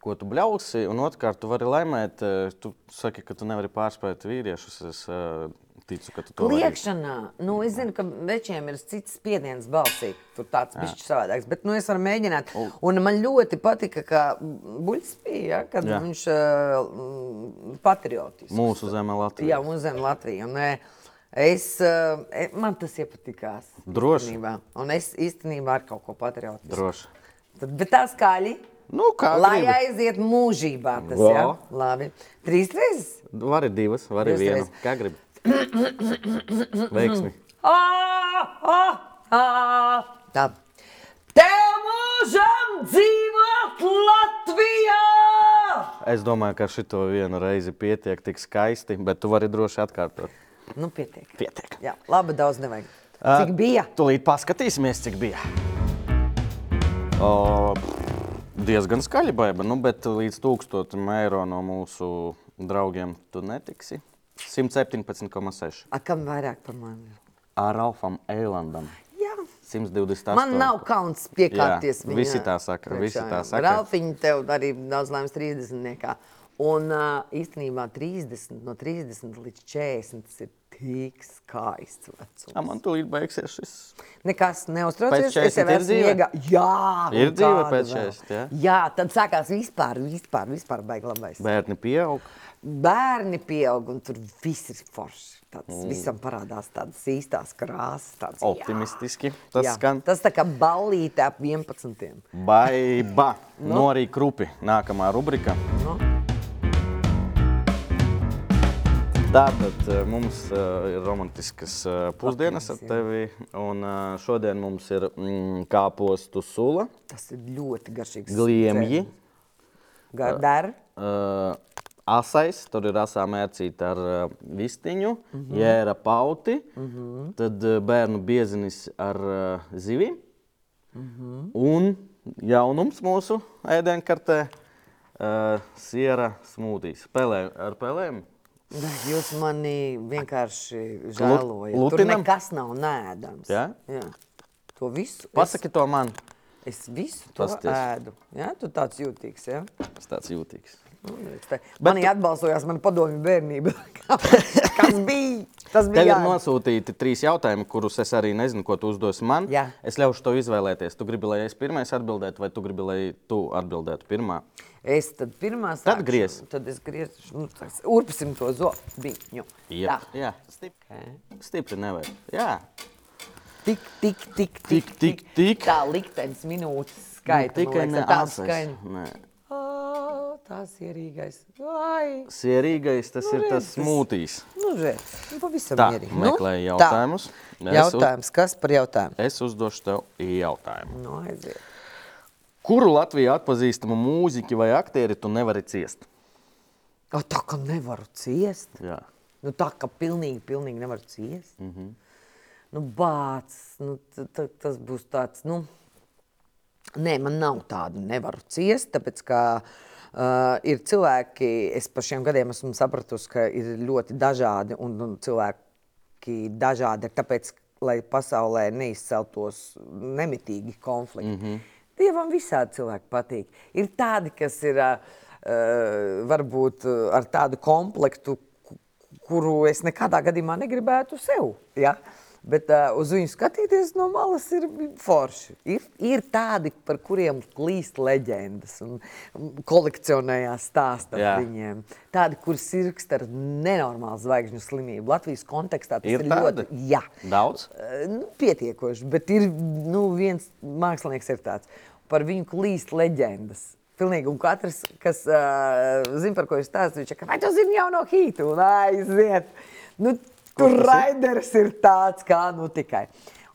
ko tu bļausi, un otrkārt, tu vari laimēt. eh, Tu saki, ka tu nevari pārspēt vīriešus. Es uh, ticu, ka tu to. Liekšanā, nu, es zinu, ka večiem ir cits spiediens balsī. Tur tāds bišķi savādāks. Bet nu, es varu mēģināt. Un man ļoti patika, ka Buļs bija, ja, kad Jā. Viņš uh, patriotisks. Mūsu zeme Latvija. Jā, mūsu zem Latvija. Un, es, uh, man tas iepatikās. Droši. īstenībā. Un es īstenībā ar kaut ko patriotisku. Droši. Tad, bet tā skaļi. Nu, kā Lai gribi. aiziet mūžībā. Tas, jā? Labi. Trīs reizes. Vari divas, vienu. reizes. Kā gribi. Veiksmi. Tā. Tev mūžam dzīvot Latvijā! Es domāju, ka šito vienu reizi pietiek tik skaisti, bet tu vari droši atkārtot. Nu, pietiek. Pietiek. Jā, labi, daudz nevajag. Cik bija? Tūlīt paskatīsimies, cik bija. O, diezgan skaļi, baiba, nu, bet līdz 1000 eiro no mūsu draugiem tu netiksi. 117,6. A, kam vairāk par mani? Ar Ralfam Eilandam. Jā. 128. Man nav kauns piekāpties Jā, visi tā saka, visi tā saka. Ralfiņa tev arī daudz laimes 30. Niekā. Un uh, īstenībā 30, no 30 līdz 40 tas ir tik skaists vecums. A, man tūlīt beigsies šis. Nekas neuztraucies. Pēc 40 es jau esmu iega- Jā, Ir dzīve pēc vēl? 40, jā? Jā, tad sākās vispār, vispār, vispār baigi labais. Bērni pieaug. Bērni pieaug un tur viss ir forši. Tāds, mm. Visam parādās tādas īstās krāsas. Tāds, Optimistiski tas jā, skan. tas tā kā ballīte ap 11. Baiba. Norī krupi. Nākamā rubrika. Nu? Tātad eh, mums eh, ir romantiskas eh, pusdienas ar jā. tevi. Un eh, šodien mums ir mm, kāpostu sula, Tas ir ļoti garšīgs. gliemji, Gardar. uh, asais, tur ir asā mērcīta ar uh, vistiņu, mm -hmm. jēra pauti, mm -hmm. tad uh, bērnu biezinis ar uh, zivīm. Mm -hmm. Un jaunums mūsu ēdienkartē uh, siera smūtīs. Pelē, ar pelēm. Jūs mani vienkārši žēlojat. Tur lutinam? nekas nav nēdams. Jā? Jā. To visu. Pasaki to man. Es, es visu to Pasties. ēdu. Jā, tu tāds jūtīgs. Jā? Es tāds jūtīgs. Nu, redz te. Manī atbalsojās mana padomju bērnība. Kas bija? Tas bija Tev ir jādara. nosūtīti trīs jautājumi, kurus es arī nezinu, ko tu uzdosi man. Jā. Es ļaušu tev izvēlēties. Tu gribi, lai es pirmais atbildētu, vai tu gribi, lai tu atbildētu pirmā? Es tad pirmā Tad sākšu, griez. Tad es griezu, nu, tāds, urpsim to zobiņu. Jā, jā. Stipri, stipri nevajag. Jā. Tik, tik, tik, Tik, tik, tik. Tā liktenis minūtes skaita. Nu, tikai ne asais. Nē. Ā, Tās ierīgais. Ai, Sierīgais tas Nu, ir tas redz, tas- smūtīs. nu, redz, nu, pavisam Tā, mierīgi. meklēju Nu, jautājumus. Tā. Jautājums, kas par jautājumu? Es uzdošu tev jautājumu. Nu, aiziet. Kuru Latvijā atpazīstamu mūziķi vai aktieri tu nevari ciest? O, tā kā nevaru ciest. Jā. Nu, tā kā pilnīgi, pilnīgi nevaru ciest. Mm -hmm. Nu, bāc, nu, t- t- tas būs tāds, nu, nē, man nav tādu, nevaru ciest, tāpēc, ka uh, ir cilvēki, es pa šiem gadiem esmu sapratusi, ka ir ļoti dažādi, un, un cilvēki dažādi ir tāpēc, lai pasaulē neizceltos nemitīgi konflikti. Mm -hmm. Dievam visādi cilvēki patīk. Ir tādi, kas ir uh, uh, varbūt uh, ar tādu komplektu, ku- kuru es nekādā gadījumā negribētu sev. Ja? Bet uh, uz viņu skatīties no malas ir forši. Ir, ir tādi, par kuriem klīst leģendas un kolekcionējās stāstā Jā. par viņiem. Tādi, kur sirgst ar nenormālu zvaigžņu slimību. Latvijas kontekstā tas Ir ir, tādi? ļoti jā. Daudz? Nu, pietiekoši, bet ir nu, viens mākslinieks, ir tāds. Par viņu klīst leģendas. Pilnīgi, un katrs, kas uh, zina, par ko es stāstu, viņš saka, vai tu zini jauno hītu? Un aiziet! Nu, tur ir? raiders ir tāds, kā nu tikai.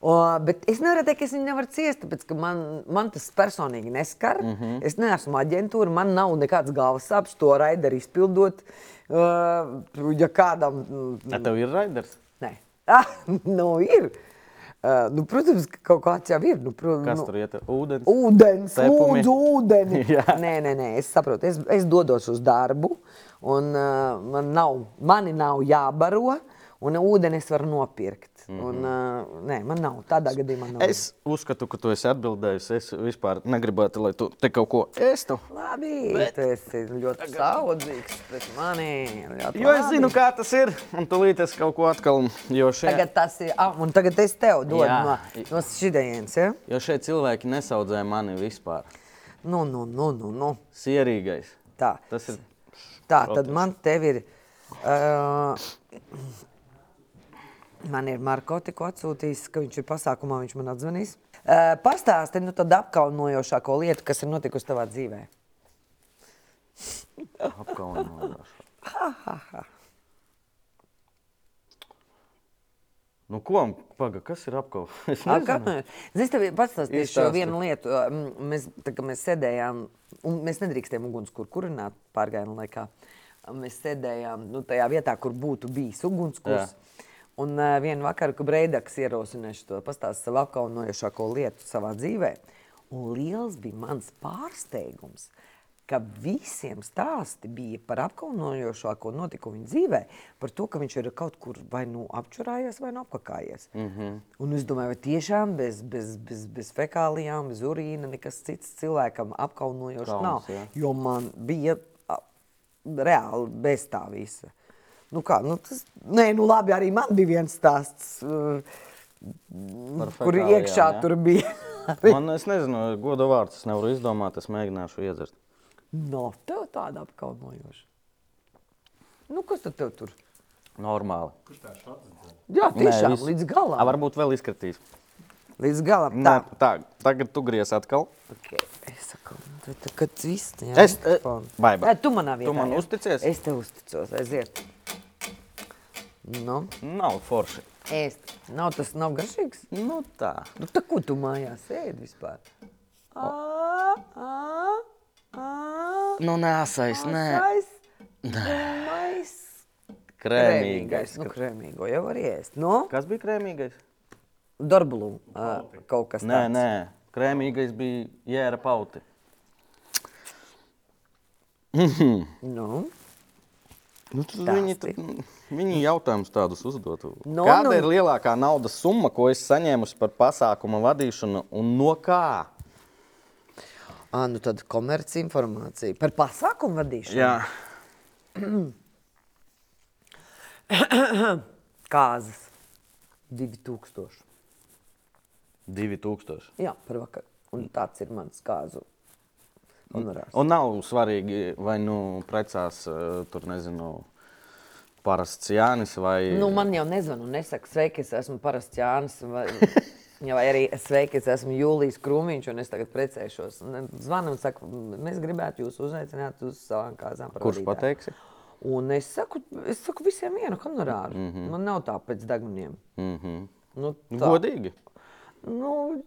O, bet es nevaru teikt, ka es viņu nevaru ciest, tāpēc ka man, man tas personīgi neskar. Mm -hmm. Es neesmu aģentūra, man nav nekāds galvas sāpes to raideru izpildot. Uh, ja kādam. Ja tev ir raiders? Nē. Ah, nu, ir. Uh, nu, protams, ka kaut kāds jau ir. Nu, pro, Kas nu, tur iet? Ūdens. Ūdens, lūdzu, ūdeni. Nē, nē, nē, es saprotu, es, es dodos uz darbu, un uh, man nav, mani nav jābaro, un ūdeni es varu nopirkt. Mm -hmm. un, uh, nē, man nav, tādā gadījumā nav. Es uzskatu, ka tu esi atbildējis. Es vispār negribētu, lai tu te kaut ko ēstu. Labi, bet... tu esi ļoti saudzīgs pret mani. Jo es labi. zinu, kā tas ir. Un tūlīt es kaut ko atkal. Jo šeit, Tagad tas ir, ah, un tagad es tev dodu Jā. no, no šidienas, ja? jo šeit cilvēki nesaudzē mani vispār. Nu, nu, nu, nu, nu. Sierīgais. Tā. Tas ir. Tā, tad man tev ir. Uh, man ir Marko tikko atsūtījis, ka viņš ir pasākumā, viņš man atzvanīs. Uh, Pastāsti nu tādu apkaunojošāko lietu, kas ir notikusi tavā dzīvē. Apkaunojums. Nu, ko? Paga, kas ir apkaunojums? Es. Es tev pastāstīšu šo vienu lietu. Mēs, tā, mēs sēdējām, un mēs nedrīkstējām ugunskura kurināt pārgājienu laikā. Mēs sēdējām nu, tajā vietā, kur būtu bijis ugunskurs. Un uh, vienā vakarā, kad Breidaks ierosināja šo pastāstu savu apkaunojošāko lietu savā dzīvē, un liels bija mans pārsteigums, ka visiem stāsti bija par apkaunojošāko notikumu viņa dzīvē, par to, ka viņš ir kaut kur vai nu apčurājies, vai nu apkakājies. Mm -hmm. Un es domāju, vai tiešām bez, bez, bez, bez fekālijām, bez urīna nekas cits cilvēkam apkaunojošs nav. jā. Jo man bija reāli bez tā visa. Nu kā, nu tas, nē, nu labi, arī man bija viens stāsts, uh, kur iekšā jā? tur bija. Man, es nezinu, goda vārds. Es nevaru izdomāt. Es mēģināšu iedzert. no, tev tāda apkaunojoša. Nu, kas tad tev tur? Normāli. Jā, tiešām, viss. līdz galam. A, varbūt vēl izkritīs. Līdz galam. Nē, Tā. tā, tagad tu gries atkal. Okay. Es saku, tu tagad viss. Jā, Es- eh, vai, vai. Nē, tu manā vietā. man jā. uzticies? Es tev uzticos, aiziet. Nu, Nav forši. ēst. Nav tas nav garšīgs? Nu, tā. Nu, tā ko tu mājās ēd vispār? Ā, ā, ā, Nu, nesais, nē. asais, Krēmīgais. Krēmīgais. Nu, krēmīgo jau var ēst. Nu, Kas bija krēmīgais? Darbulu ā, kaut kas Nē, tāds. nē. Krēmīgais bija jēra pauti. Nu, Nu, tad Stāsti. viņi, tad, viņi jautājums tādus uzdotu. Nu, Kāda nu. ir lielākā naudas summa, ko es saņēmu par pasākuma vadīšanu un no kā? ā, nu tad komerci informācija par pasākumu vadīšanu. Jā, Kāzas. 2000. 2000. Jā, par vakaru. Un tāds ir mans kāzu honorārs. Un nav svarīgi, vai nu precās tur, nezinu, parasts Jānis vai. Nu, man jau nezvana un nesaka, sveiki, es esmu parasts Jānis. Vai, vai arī sveiki, es esmu Jūlijas Krūmiņš un es tagad precēšos. Zvanu un saku, mēs gribētu jūs uzaicināt uz savām kāzām. Kurš vadītāju." pateiksi? Un es saku, es saku visiem vienu honorāru. Mm -hmm. Man nav tā pēc deguniem. Mm -hmm. Nu, tā. Godīgi. Nu,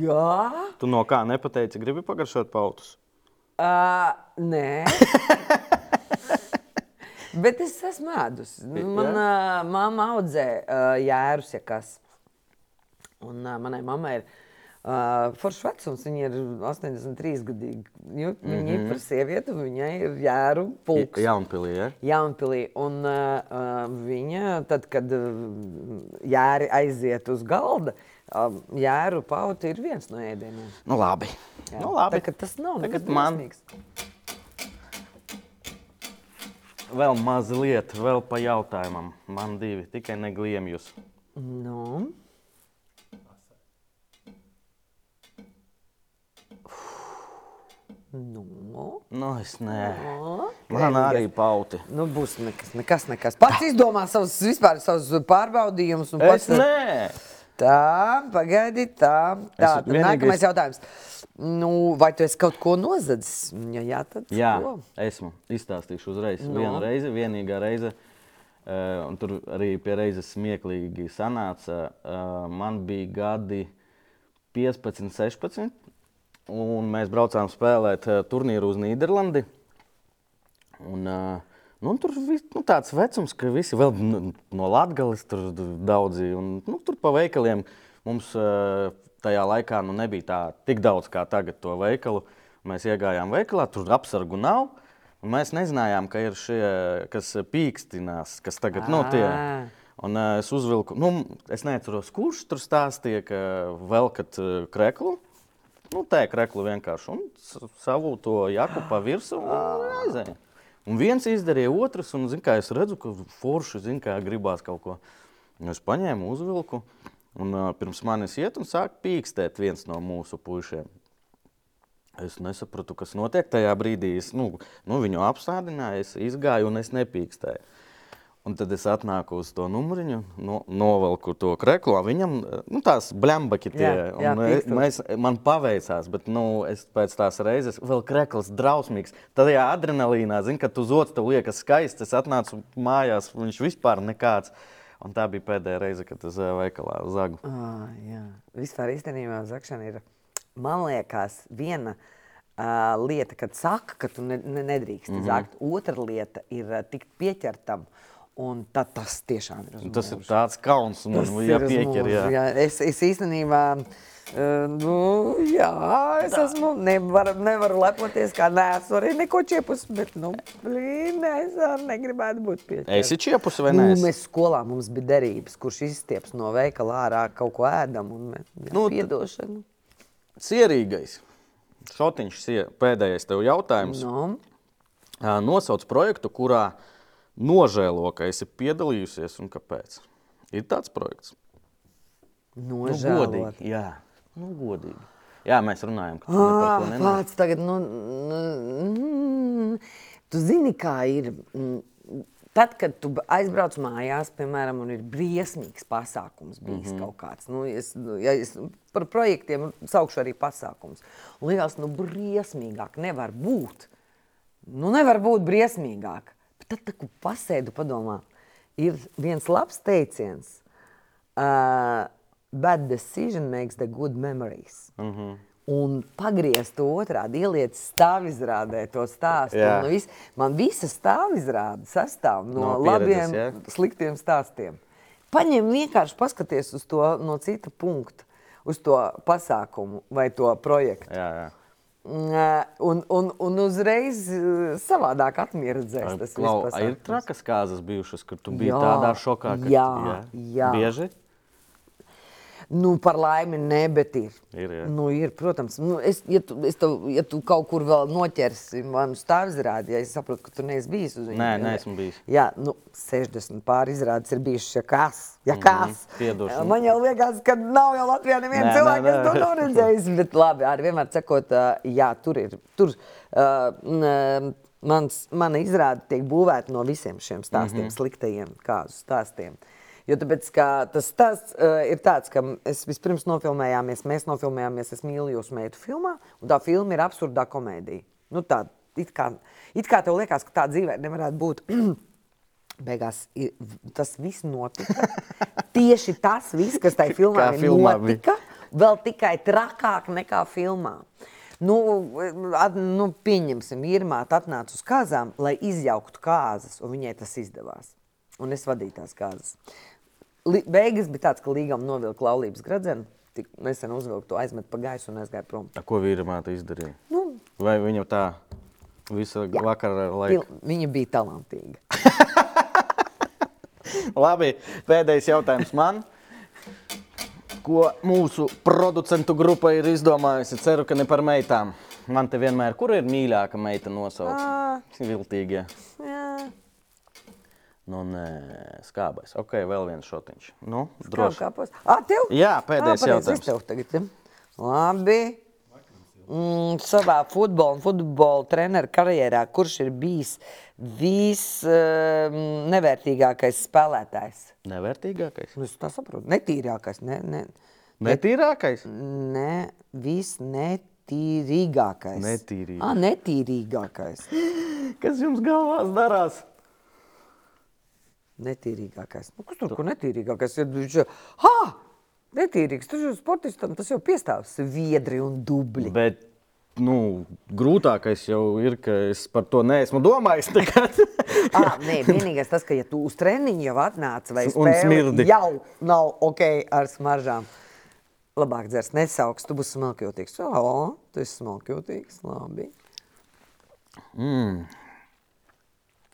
jā. Tu no kā nepateici, gribi pagaršot pautus? Uh, nē. Bet es esmu ēdus. Manā uh, mamma audzē uh, jērus, ja kas. Un uh, manai mammai ir uh, foršs vecums. Viņa ir 83 gadīga. Viņa mm -hmm. ir par sievieti, viņai ir jēru pulks. Jaunpilī, ja? Jaunpilī. Un uh, viņa, tad, kad jēri aiziet uz galda, uh, jēru pauti ir viens no ēdieniem. Nu, labi. Jā. Nu, labi. Tā, tas nav man- briesmīgs. Vēl mazliet, vēl pa jautājumam. Man divi, tikai negliemjus. Nu. Nu, Nu, es nē. o, Man arī pauti. nu būs nekas, nekas, nekas. Pats izdomā savus, vispār, savus pārbaudījumus. un Es Pats, nē. Tā, pagaidi, tā. tā tad Nākamais jautājums. Nu, vai tu esi kaut ko nozadzis? Ja jā, tad Jā, ko? esmu. Izstāstīšu uzreiz. Nu. No. Vienu reizi, vienīgā reize. Uh, tur arī pie reizes smieklīgi sanāca. Uh, man bija gadi 15, 16. Un mēs braucām spēlēt uh, turnīru uz Nīderlandi. Un, uh, Nu, tur vis, nu, tāds vecums, ka visi vēl no Latvijas tur daudzi. Un, nu, tur pa veikaliem mums tajā laikā nu, nebija tā tik daudz kā tagad to veikalu. Mēs iegājām veikalā, tur apsargu nav. Mēs nezinājām, ka ir šie, kas pīkstinās, kas tagad notiek. Un uh, es uzvilku, nu, es neatceros, kurš tur stāstīja, ka velkat uh, kreklu. Nu, tā ir krekla vienkārši. Un savu to jaku pa virsmu un aizēja. Un viens izdarīja, otrs, un zin, es redzu, ka forši zin, kā gribās kaut ko. Es paņēmu, uzvilku, un uh, pirms manis iet un sāk pīkstēt viens no mūsu puišiem. Es nesapratu, kas notiek tajā brīdī. Es nu, nu, viņu apstādināju, es izgāju un es nepīkstēju. Un tad es atnāku uz to numuriņu, no, novelku to kreklu. Viņam nu, tās blambaki tie Jā, jā, e, mēs, man paveicās, bet nu, es pēc tās reizes vēl krekls drausmīgs. Tad, ja adrenalīnā, zin, kad tu zots, tev liekas skaists, es atnācu mājās, viņš vispār nekāds. Un tā bija pēdējā reize, kad es ejau veikalā zagu. Ah, jā. Vispār īstenībā zakšana ir, man liekas, viena uh, lieta, kad saka, ka tu ne, ne, nedrīkst mm -hmm. zakt. Otra lieta ir uh, tikt pieķertam. Un tad tas tiešām ir. Tas ir tāds kauns, man uz jāpieķer. mūžu, Jā. jā. Es, es īstenībā, uh, nu, jā, es esmu, nevaru, nevaru lepoties, kā neesmu arī neko čiepus, bet, nu, blīn, es negribētu būt pie Esi čiepus vai Nu, nē? mēs skolā mums bija derības, kurš izstieps no veikala ārā kaut ko ēdam un jā, Nu, nu, piedošanu. Cierīgais. Šotiņš, pēdējais tev jautājums. Nu, Ā, Nosauc projektu, kurā nožēlo, ka esi piedalījusies un kāpēc. Ir tāds projekts. Nu, nožēlot. godīgi. Jā, nu, godīgi. Jā, mēs runājam, ka tu ne par to nenāc. Pats tagad, nu, nu, tu zini, kā ir. mm, Tad, kad tu aizbrauc mājās, piemēram, un ir briesmīgs pasākums, bijis mm -hmm. kaut kāds, nu, es, nu, ja es par projektiem saukšu arī pasākums. Liekas, nu, briesmīgāk nevar būt. Nu, nevar būt briesmīgāk. Tad, kad pasēdu padomā, ir viens labs teiciens. Uh, bad decision makes the good memories. Mhm. -huh. Un pagriezt to otrādi, ieliet stāvizrādē to stāstu. Jā. Un vis, man visa stāvizrāde sastāv no, No pieredzes, labiem, jā? sliktiem stāstiem. Paņem vienkārši paskaties uz to no cita punkta, uz to pasākumu vai to projektu. Jā, jā. Un, un, un uzreiz savādāk atmieredzēs tas viss ir trakas kāzas bijušas, kur tu biji Jā, tādā šokā, ka jā, jā. Bieži? Nu, par laimi, ne, bet ir. Ir, jā. Nu, ir protams, nu, es, ja, tu, es tev, ja tu kaut kur vēl noķersi manu stāvizrādi, ja es saprotu, ka tu neesi bijis uz viņu. Nē, neesmu bijis. Jā, nu, 60 pāri izrādes ir bijušas, ja kas. Ja kas. piedošana. Man jau liekas, ka nav jau Latvijā neviena Nē, cilvēka, nē, kas to nē. nav redzējis. Bet labi, arī vienmēr sakot, ā, jā, tur ir. Tur, uh, mans, mana izrāde tiek būvēta no visiem šiem stāstiem, mm -hmm. sliktajiem kāzu stāstiem. Jo tāpēc, tas stāsts uh, ir tāds, ka es vispirms nofilmējāmies, mēs nofilmējāmies, es mīlu jūsu meitu filmā, un tā filma ir absurdā komēdija. Nu, tā, it, kā, it kā tev liekas, ka tā dzīvē nevarētu būt. Beigās i- tas viss notika. Tieši tas viss, kas tajā filmā, ir filmā bija. notika, vēl tikai trakāk nekā filmā. Nu, at, nu, pieņemsim, Irmā atnāca uz kāzām, lai izjauktu kāzas, un viņai tas izdevās. Un es vadīju tās kāzas. Beigas bija tāds, ka līgām novilka laulības gradzenu, tik nesen uzvilka to aizmet pa gaisu un aizgāja prom. A, Ko vīra māte izdarīja? Nu, Vai viņa tā visu Jā. vakaru pil, laiku? viņa bija talantīga. Labi, pēdējais jautājums man. Ko mūsu producentu grupa ir izdomājusi? Ceru, ka ne par meitām. Man te vienmēr, kur ir mīļākā meita nosaukt? Ā. Viltīgie. Jā. Nu, nē, skābais. Ok, vēl viens šotiņš. Nu, Kā droši. kāpos? Ā, tev? Jā, pēdējais Ā, pareizi, jautājums. Tev tagad. Labi. Mm, savā futbola un futbola treneru karjerā, kurš ir bijis visnevērtīgākais spēlētājs? Nevērtīgākais. Nu, Es tā saprotu. Netīrākais. Ne, ne, Netīrākais? ne visnetīrīgākais. Netīrīgākais. Ah, netīrīgākais. Kas jums galvās darās? Netīrīgākais. Nu, kas tur kur netīrīgākais? Ja viņš jau, ha! Netīrīgs. Tur jau sportistam tas jau piestāv sviedri un dubļi. Bet nu, grūtākais jau ir, ka es par to neesmu domājis. Tagad. ah, nē, vienīgais tas, ka ja tu uz treniņu jau atnāc vai spēli, jau nav ok ar smaržām. Labāk dzers nesauks, tu būsi smalkjūtīgs. O, tu esi smalkjūtīgs, labi. Mm.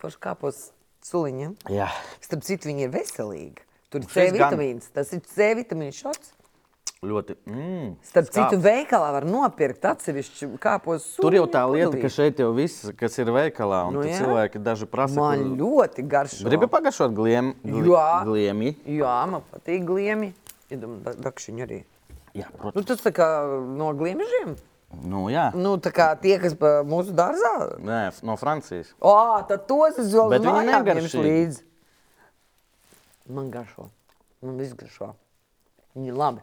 Forši kāpos suliņiem. Jā. Starp citu, viņi ir veselīgi. Tur ir Šis C gan. vitamīns. Tas ir C vitamīns šots. Ļoti. Mm. Starp skāps. citu, veikalā var nopirkt atsevišķu kāpos suliņu. Tur jau tā lieta, ka šeit jau viss, kas ir veikalā, un Nu nu, jā. cilvēki daži prasa, Man kur- ļoti garšo. Gribi pagaršot gliem, gli, Jā. gliemi? Jā, man patīk gliemi. Iedomājieties, dakšiņi arī. Jā, Nu, protams. tas tā kā no gliemežiem. Nu, jā. Nu, tā kā tie, kas mūsu dārzā. Nē, no Francijas. O, tad tos es vēl ņemšu negaršīgi. līdzi. Man garšo. Man viss garšo. Viņi labi.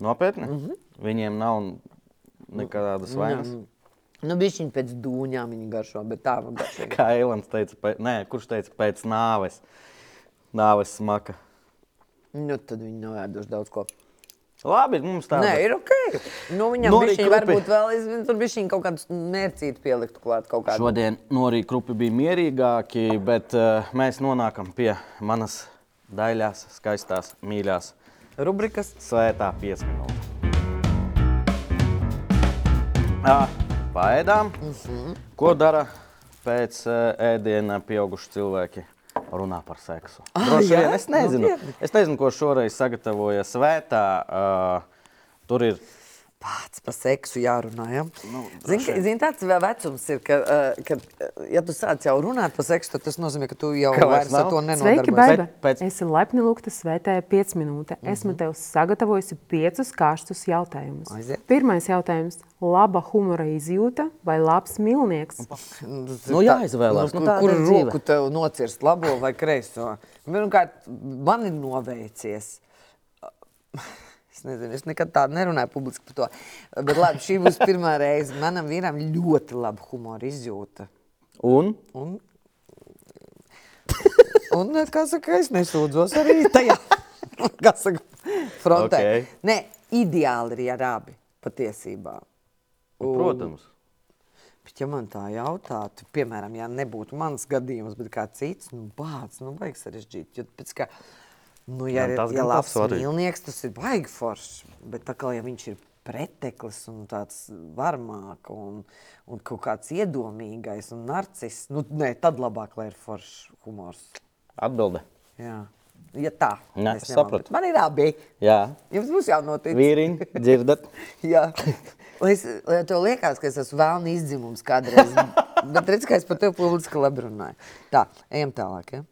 Nopietni? Mm. -hmm. Viņiem nav nekādas vainas. Nu, bišķiņ pēc dūņām viņi garšo, bet tā man garšo. Kā Eilants teica, pēc, nē, kurš teica pēc nāves? Nāves smaka. Nu, tad viņi nav ēduši daudz ko. Labi, mums tā Nē, ir ok. Nu, viņam Norī bišķiņ krupi. varbūt vēl, es, tur bišķiņ kaut kādus mērcītu pieliktu klāt kaut kādu. Šodien norī krupi bija mierīgāki, bet uh, mēs nonākam pie manas daļās, skaistās, mīļās, Rubrikas. svētā piesminūte. Jā, paēdām. Mhm. Ko dara pēc uh, ēdiena pieauguši cilvēki? Runā par seksu. Ah, Droši vien es nezinu. Nopietni? Es nezinu, ko šoreiz sagatavoja svētā. Uh, tur ir Pats par seksu jārunā. Ja? Nu, Zini, ka- zini, tāds vēl vecums ir, ka, ka, ja tu sāc jau runāt par seksu, tad tas nozīmē, ka tu jau Ka vairs ar to Sveiki, nenodarbojies. Baiba! Pēc- pēc- Es esmu laipni lūgta svētēja 5 minūte. Esmu tev sagatavojusi piecus karstus jautājumus. Aiziet. Pirmais jautājums - laba humora izjūta vai labs mīlnieks? Nu. Nu, Nu, kur tāda kur ir dzīve. roku tev nocirst, labo vai kreiso? Pirmkārt, man ir noveicies. Es nezinu, es nekad tādu nerunāju publiski par to. Bet labi, šī būs pirmā reize. Manam vīram ļoti laba humora izjūta. Un Un, un kā saka, es nesūdzos arī tajā, kā saka, frontē. Ok. Nē, ideāli ir ar abi patiesībā. Un- Protams. Bet, ja man tā jautātu, piemēram, ja nebūtu mans gadījums, bet kāds cits, nu, bācis, nu, baigi sarežģīti. Jo, pēc, kā, nu, ja Jā, ja labs mīlnieks, tas ir baigi foršs. Bet, tā kā ja viņš ir preteklis un tāds varmāk un, un kaut kāds iedomīgais un narcis, nu, nē, tad labāk, lai ir foršs humors. Atbilde. Jā. Ja tā, mēs es bet Man ir abi. Jā, Jums būs jānotic. vīriņi, dzirdat? Jā. Lai es, lai tev liekas, ka es esmu vēlni izdzimums kādreiz. Bet redz, ka es par tevi publiski labi runāju. Tā, ejam tālāk. Ja?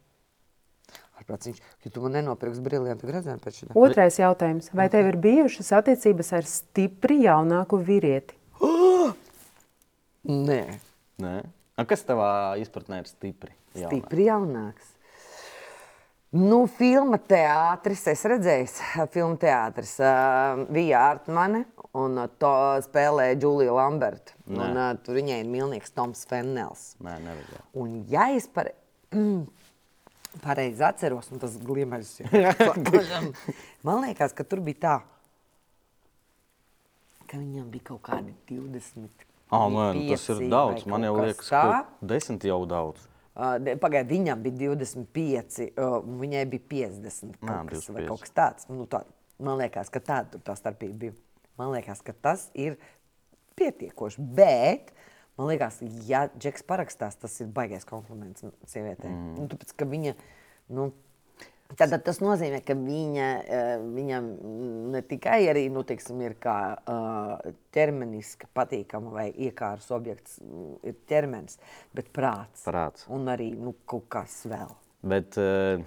Ārprāt, viņš, ja tu man nenopirksi briljantu gredzenu pēc šī. Otrais jautājums - vai tev ir bijušas attiecības ar stipri jaunāku vīrieti? Nē, Nē. A, kas tavā izpratnē ir stipri? jaunā? stipri jaunāks. Nu, filma teātris, es redzēju, filmu teātris. Uh, Vija Artmane un uh, to spēlēja Džulija Lamberta. Un, uh, tur viņai ir mīlnieks Toms Fennels. Nē, nevajag. Un, ja es pare... pareizi atceros, un tas gliemežs ir. Man liekas, ka tur bija tā, ka viņam bija kaut kādi 20. Ah, nē, nu, tas ir daudz. Man jau kas liekas, tā. ka desmit jau daudz. Uh, Pagaidiet, viņam bija 25, uh, viņai bija 50. Nā, Kaut kas, vai 25. kaut kas tāds. Nu, tā, man liekas, ka tāda tur tā starpība bija. Man liekas, ka tas ir pietiekoši. Bet man liekas, ja Džeks parakstās, tas ir baigais kompliments sievietei. Mm. Nu, tāpēc, ka viņa, nu, Tad tas nozīmē, ka viņa, eh, viņam ne tikai arī, nu, teiksim, ir kā uh, ķermeniski patīkama vai iekārs objekts, mm, ir ķermenis, bet prāts. Prāts. Un arī nu, kaut kas vēl. Bet eh,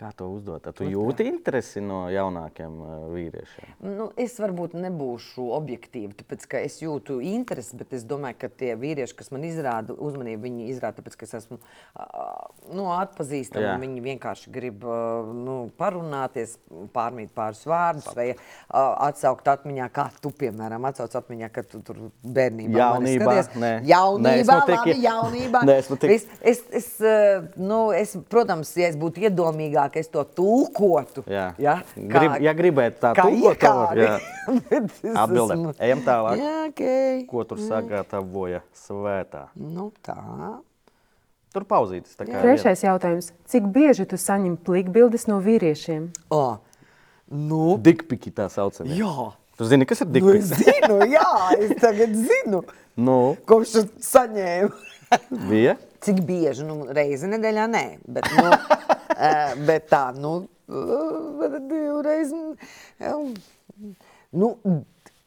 kā to uzdot? Tu jūti interesi no jaunākiem eh, vīriešiem? Nu, es varbūt nebūšu objektīva, tāpēc ka es jūtu interesi, bet es domāju, ka tie vīrieši, kas man izrāda uzmanību, viņi izrāda, tāpēc ka es esmu nu, atpazīstama. Viņi vienkārši grib nu, parunāties, pārmīt pāris vārdus vai ā, atsaukt atmiņā, kā tu, piemēram, atsauc atmiņā, ka tu tur bērnībā Jaunībā, nē. Jaunībā, Neesmu tik- labi, jaunībā. Tik- Es, es, es, ā, nu, es, protams, ja es būtu iedomīgāk, es to tulkotu. Jā. Ja? Grib- ja gribētu tā kā tulkot, es Atbilde. esmu- Ejam tālāk. Jā, ok. Ko tur sagatavoja svētā? Nu tā. Tur pauzītas. kā Trešais jautājums. Cik bieži tu saņem plikbildes no vīriešiem? O, nu, Dikpiki tā saucamie. jā. Tu zini, kas ir Nu, es dikpiks? zinu, jā, es tagad zinu, Nu, kopš tu saņēmu. bija. Cik bieži? Nu, reizi nedēļā nē, bet, nu, bet tā, nu, eh, divreiz. eh, Nu,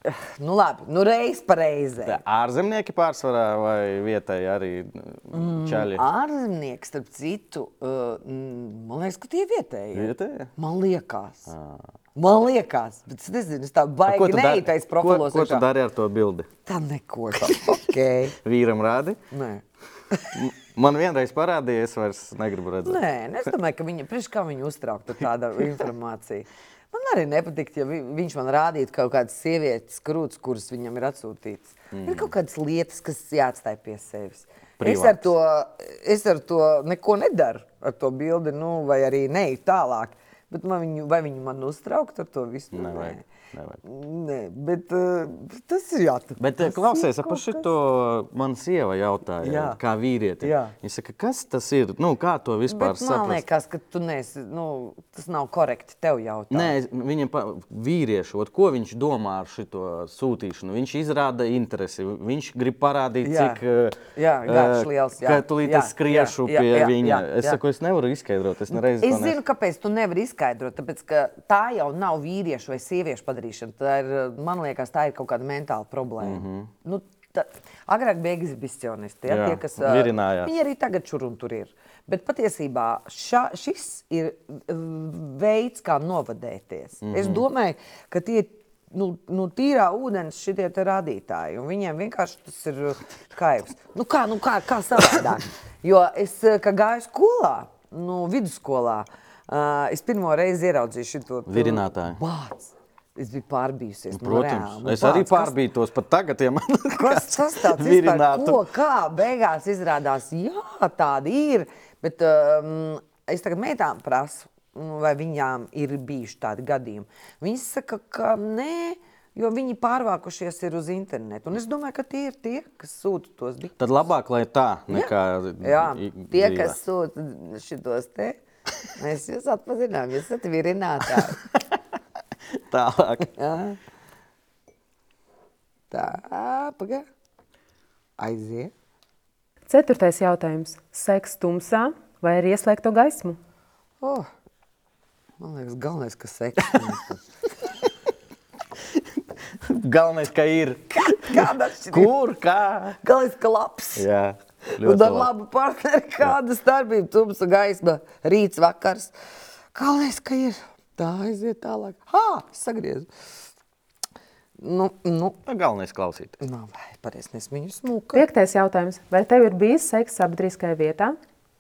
eh, nu labi, nu reiz reizē. Tā Ārzemnieki pārsvarā vai vietēji arī mm. čaļi? Ārzemnieks, starp citu, uh, mm, man liekas, ka tie ir vietēji. Vietēji? Man liekas. Man liekas, bet es nezinu, es tā baigi dari- neietais ko, profilos. ko tu dari ar to bildi? Tā neko. Okay. Vīram rādi? Nē. Man vienreiz parādīja, es vairs negribu redzēt. Nē, es domāju, ka viņa, priekš kā viņa uztraukta tāda informācija. Man arī nepatīk, ja vi- viņš man rādītu kaut kādas sievietes krūtis, kuras viņam ir atsūtītas. Mm. Ir kaut kādas lietas, kas jāatstāj pie sevis. Es ar, to, es ar to neko nedaru, ar to bildi, nu, vai arī neju tālāk. Bet man viņu, vai viņu man uztraukt ar to visu? Nu, Nevajag, Nē. nevajag. Nē, bet uh, tas ir jāatrod. Bet eh, klausies, ap šito man sieva jautāja, Jā. kā vīrieti. Jā. Viņa saka, kas tas ir? Nu, kā to vispār Bet man saprast? liekas, ka tu neesi, nu, tas nav korekti tev jautāt. Nē, viņam pa, vīrieši, ot, ko viņš domā ar šo sūtīšanu? Viņš izrāda interesi. Viņš grib parādīt, Jā. cik eh, Jā, garš liels, jā. Ka Jā, es skriešu jā, jā, pie jā, viņa. jā, Es jā. saku, es nevaru izskaidrot. Es, nereiz Es to zinu, kāpēc tu nevari izskaidrot. Tāpēc, ka tā jau nav vīriešu vai sieviešu padarīšana. Tā ir, man liekas, tā ir kaut kāda mentāla problēma. Mm Mhm. -hmm. nu, tā, agrāk bija ekshibicionisti. Ja, tie, kas, virinājās. Viņi arī tagad šur un tur ir. Bet patiesībā ša, šis ir veids, kā novadēties. Mm -hmm. Es domāju, ka tie nu, nu, tīrā ūdens šitie un Viņiem vienkārši tas ir kaivs. Nu, kā, nu, kā, kā savādāk? Jo es, gāju skolā, nu, vidusskolā, uh, es pirmo reizi ieraudzīju šo Virinātāju. Bāc! Es biju pārbijusies. nu, Protams, reāli. Nu, es arī bāc, kas- pārbītos pat tagad, ja man Kas tas tāds virinātu. Ko, kā beigās izrādās? Jā, tāda ir. Bet um, es tagad meitām prasu, nu, vai viņām ir bijuši tādi gadījumi. Viņas saka, ka nē, jo viņi pārvākušies ir uz internetu. Un es domāju, ka tie ir tie, kas sūta tos diktus. Tad labāk, lai tā, nekā Jā, i- tie, kas sūta šitos te, mēs jūs atpazinām, jūs esat virinātāji. tālāk. Jā. Tā, pagaidi. Aiziet. Ceturtais jautājums. Seks tumsā vai ar ieslēgto gaismu? Oh, man liekas, galvenais, ka seksīs. Galvenais, ka ir. Kāda atšķirība? Kur, kā? Galvenais, ka labs. Jā, Un ar labu partneri kāda starpība, tumsa gaisma, rīts, vakars. Galvenais, ka ir. Tā aiziet tālāk. Ha, sagriezu. Nu, nu, Nu, Galvenais klausīt. nav vai pareizi, nes viņu smuka. Piektais jautājums. Vai tev ir bijis seks sabiedriskajā vietā?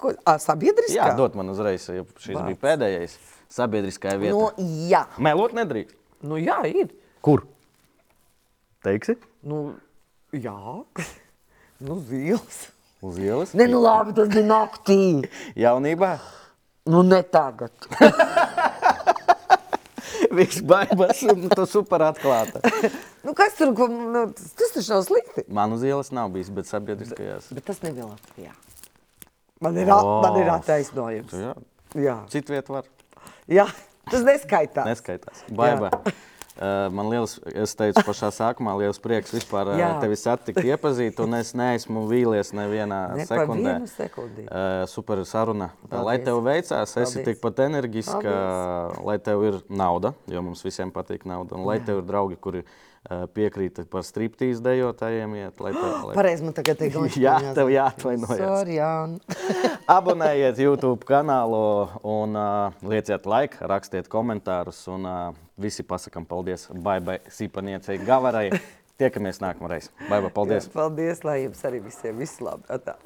Ko, ā, sabiedriskā? Jā, dod man uzreiz, ja šis Vārds. bija pēdējais sabiedriskajā vietā. Nu, jā. Melot nedrīkst. Nu, jā, ir. Kur? Teiksi? Nu, jā. nu, zils. Uz ielas? Ne, nu labi, tas bija naktī. Jaunībā? Nu, ne tagad. Viss baigas un tu super atklāta. nu, kas tur, ko, nu, tas, tas taču nav slikti. Man uz ielas nav bijis, bet sabiedriskajās. Bet tas nebija Latvijā. Man ir, oh. man ir attaisnojums. Jā. Jā. Citu vietu var. Jā, tas neskaitās. Neskaitās. Baiba. Uh, man liels, es teicu, pašā sākumā liels prieks vispār uh, Jā. tevi satikt, iepazīt, un es neesmu vīlies nevienā Ne sekundē. vienu sekundi. Uh, super saruna. Paldies. Lai tev veicās, esi Paldies. tikpat enerģiska, lai tev ir nauda, jo mums visiem patīk nauda, un lai tev ir draugi, kuri uh, piekrīt par striptīzu dejotājiem. Iet, lai tev, lai... Pareizi, man tagad ir Jā, tev jāatvainojas. Sorry. Abonējiet YouTube kanālu un uh, lieciet laiku, rakstiet komentārus. Un uh, visi pasakām paldies Baibai Sīpaniecei Gavarai. Tiekamies nākamreiz. Baiba, paldies! Paldies, lai jums arī visiem viss labi. Atā.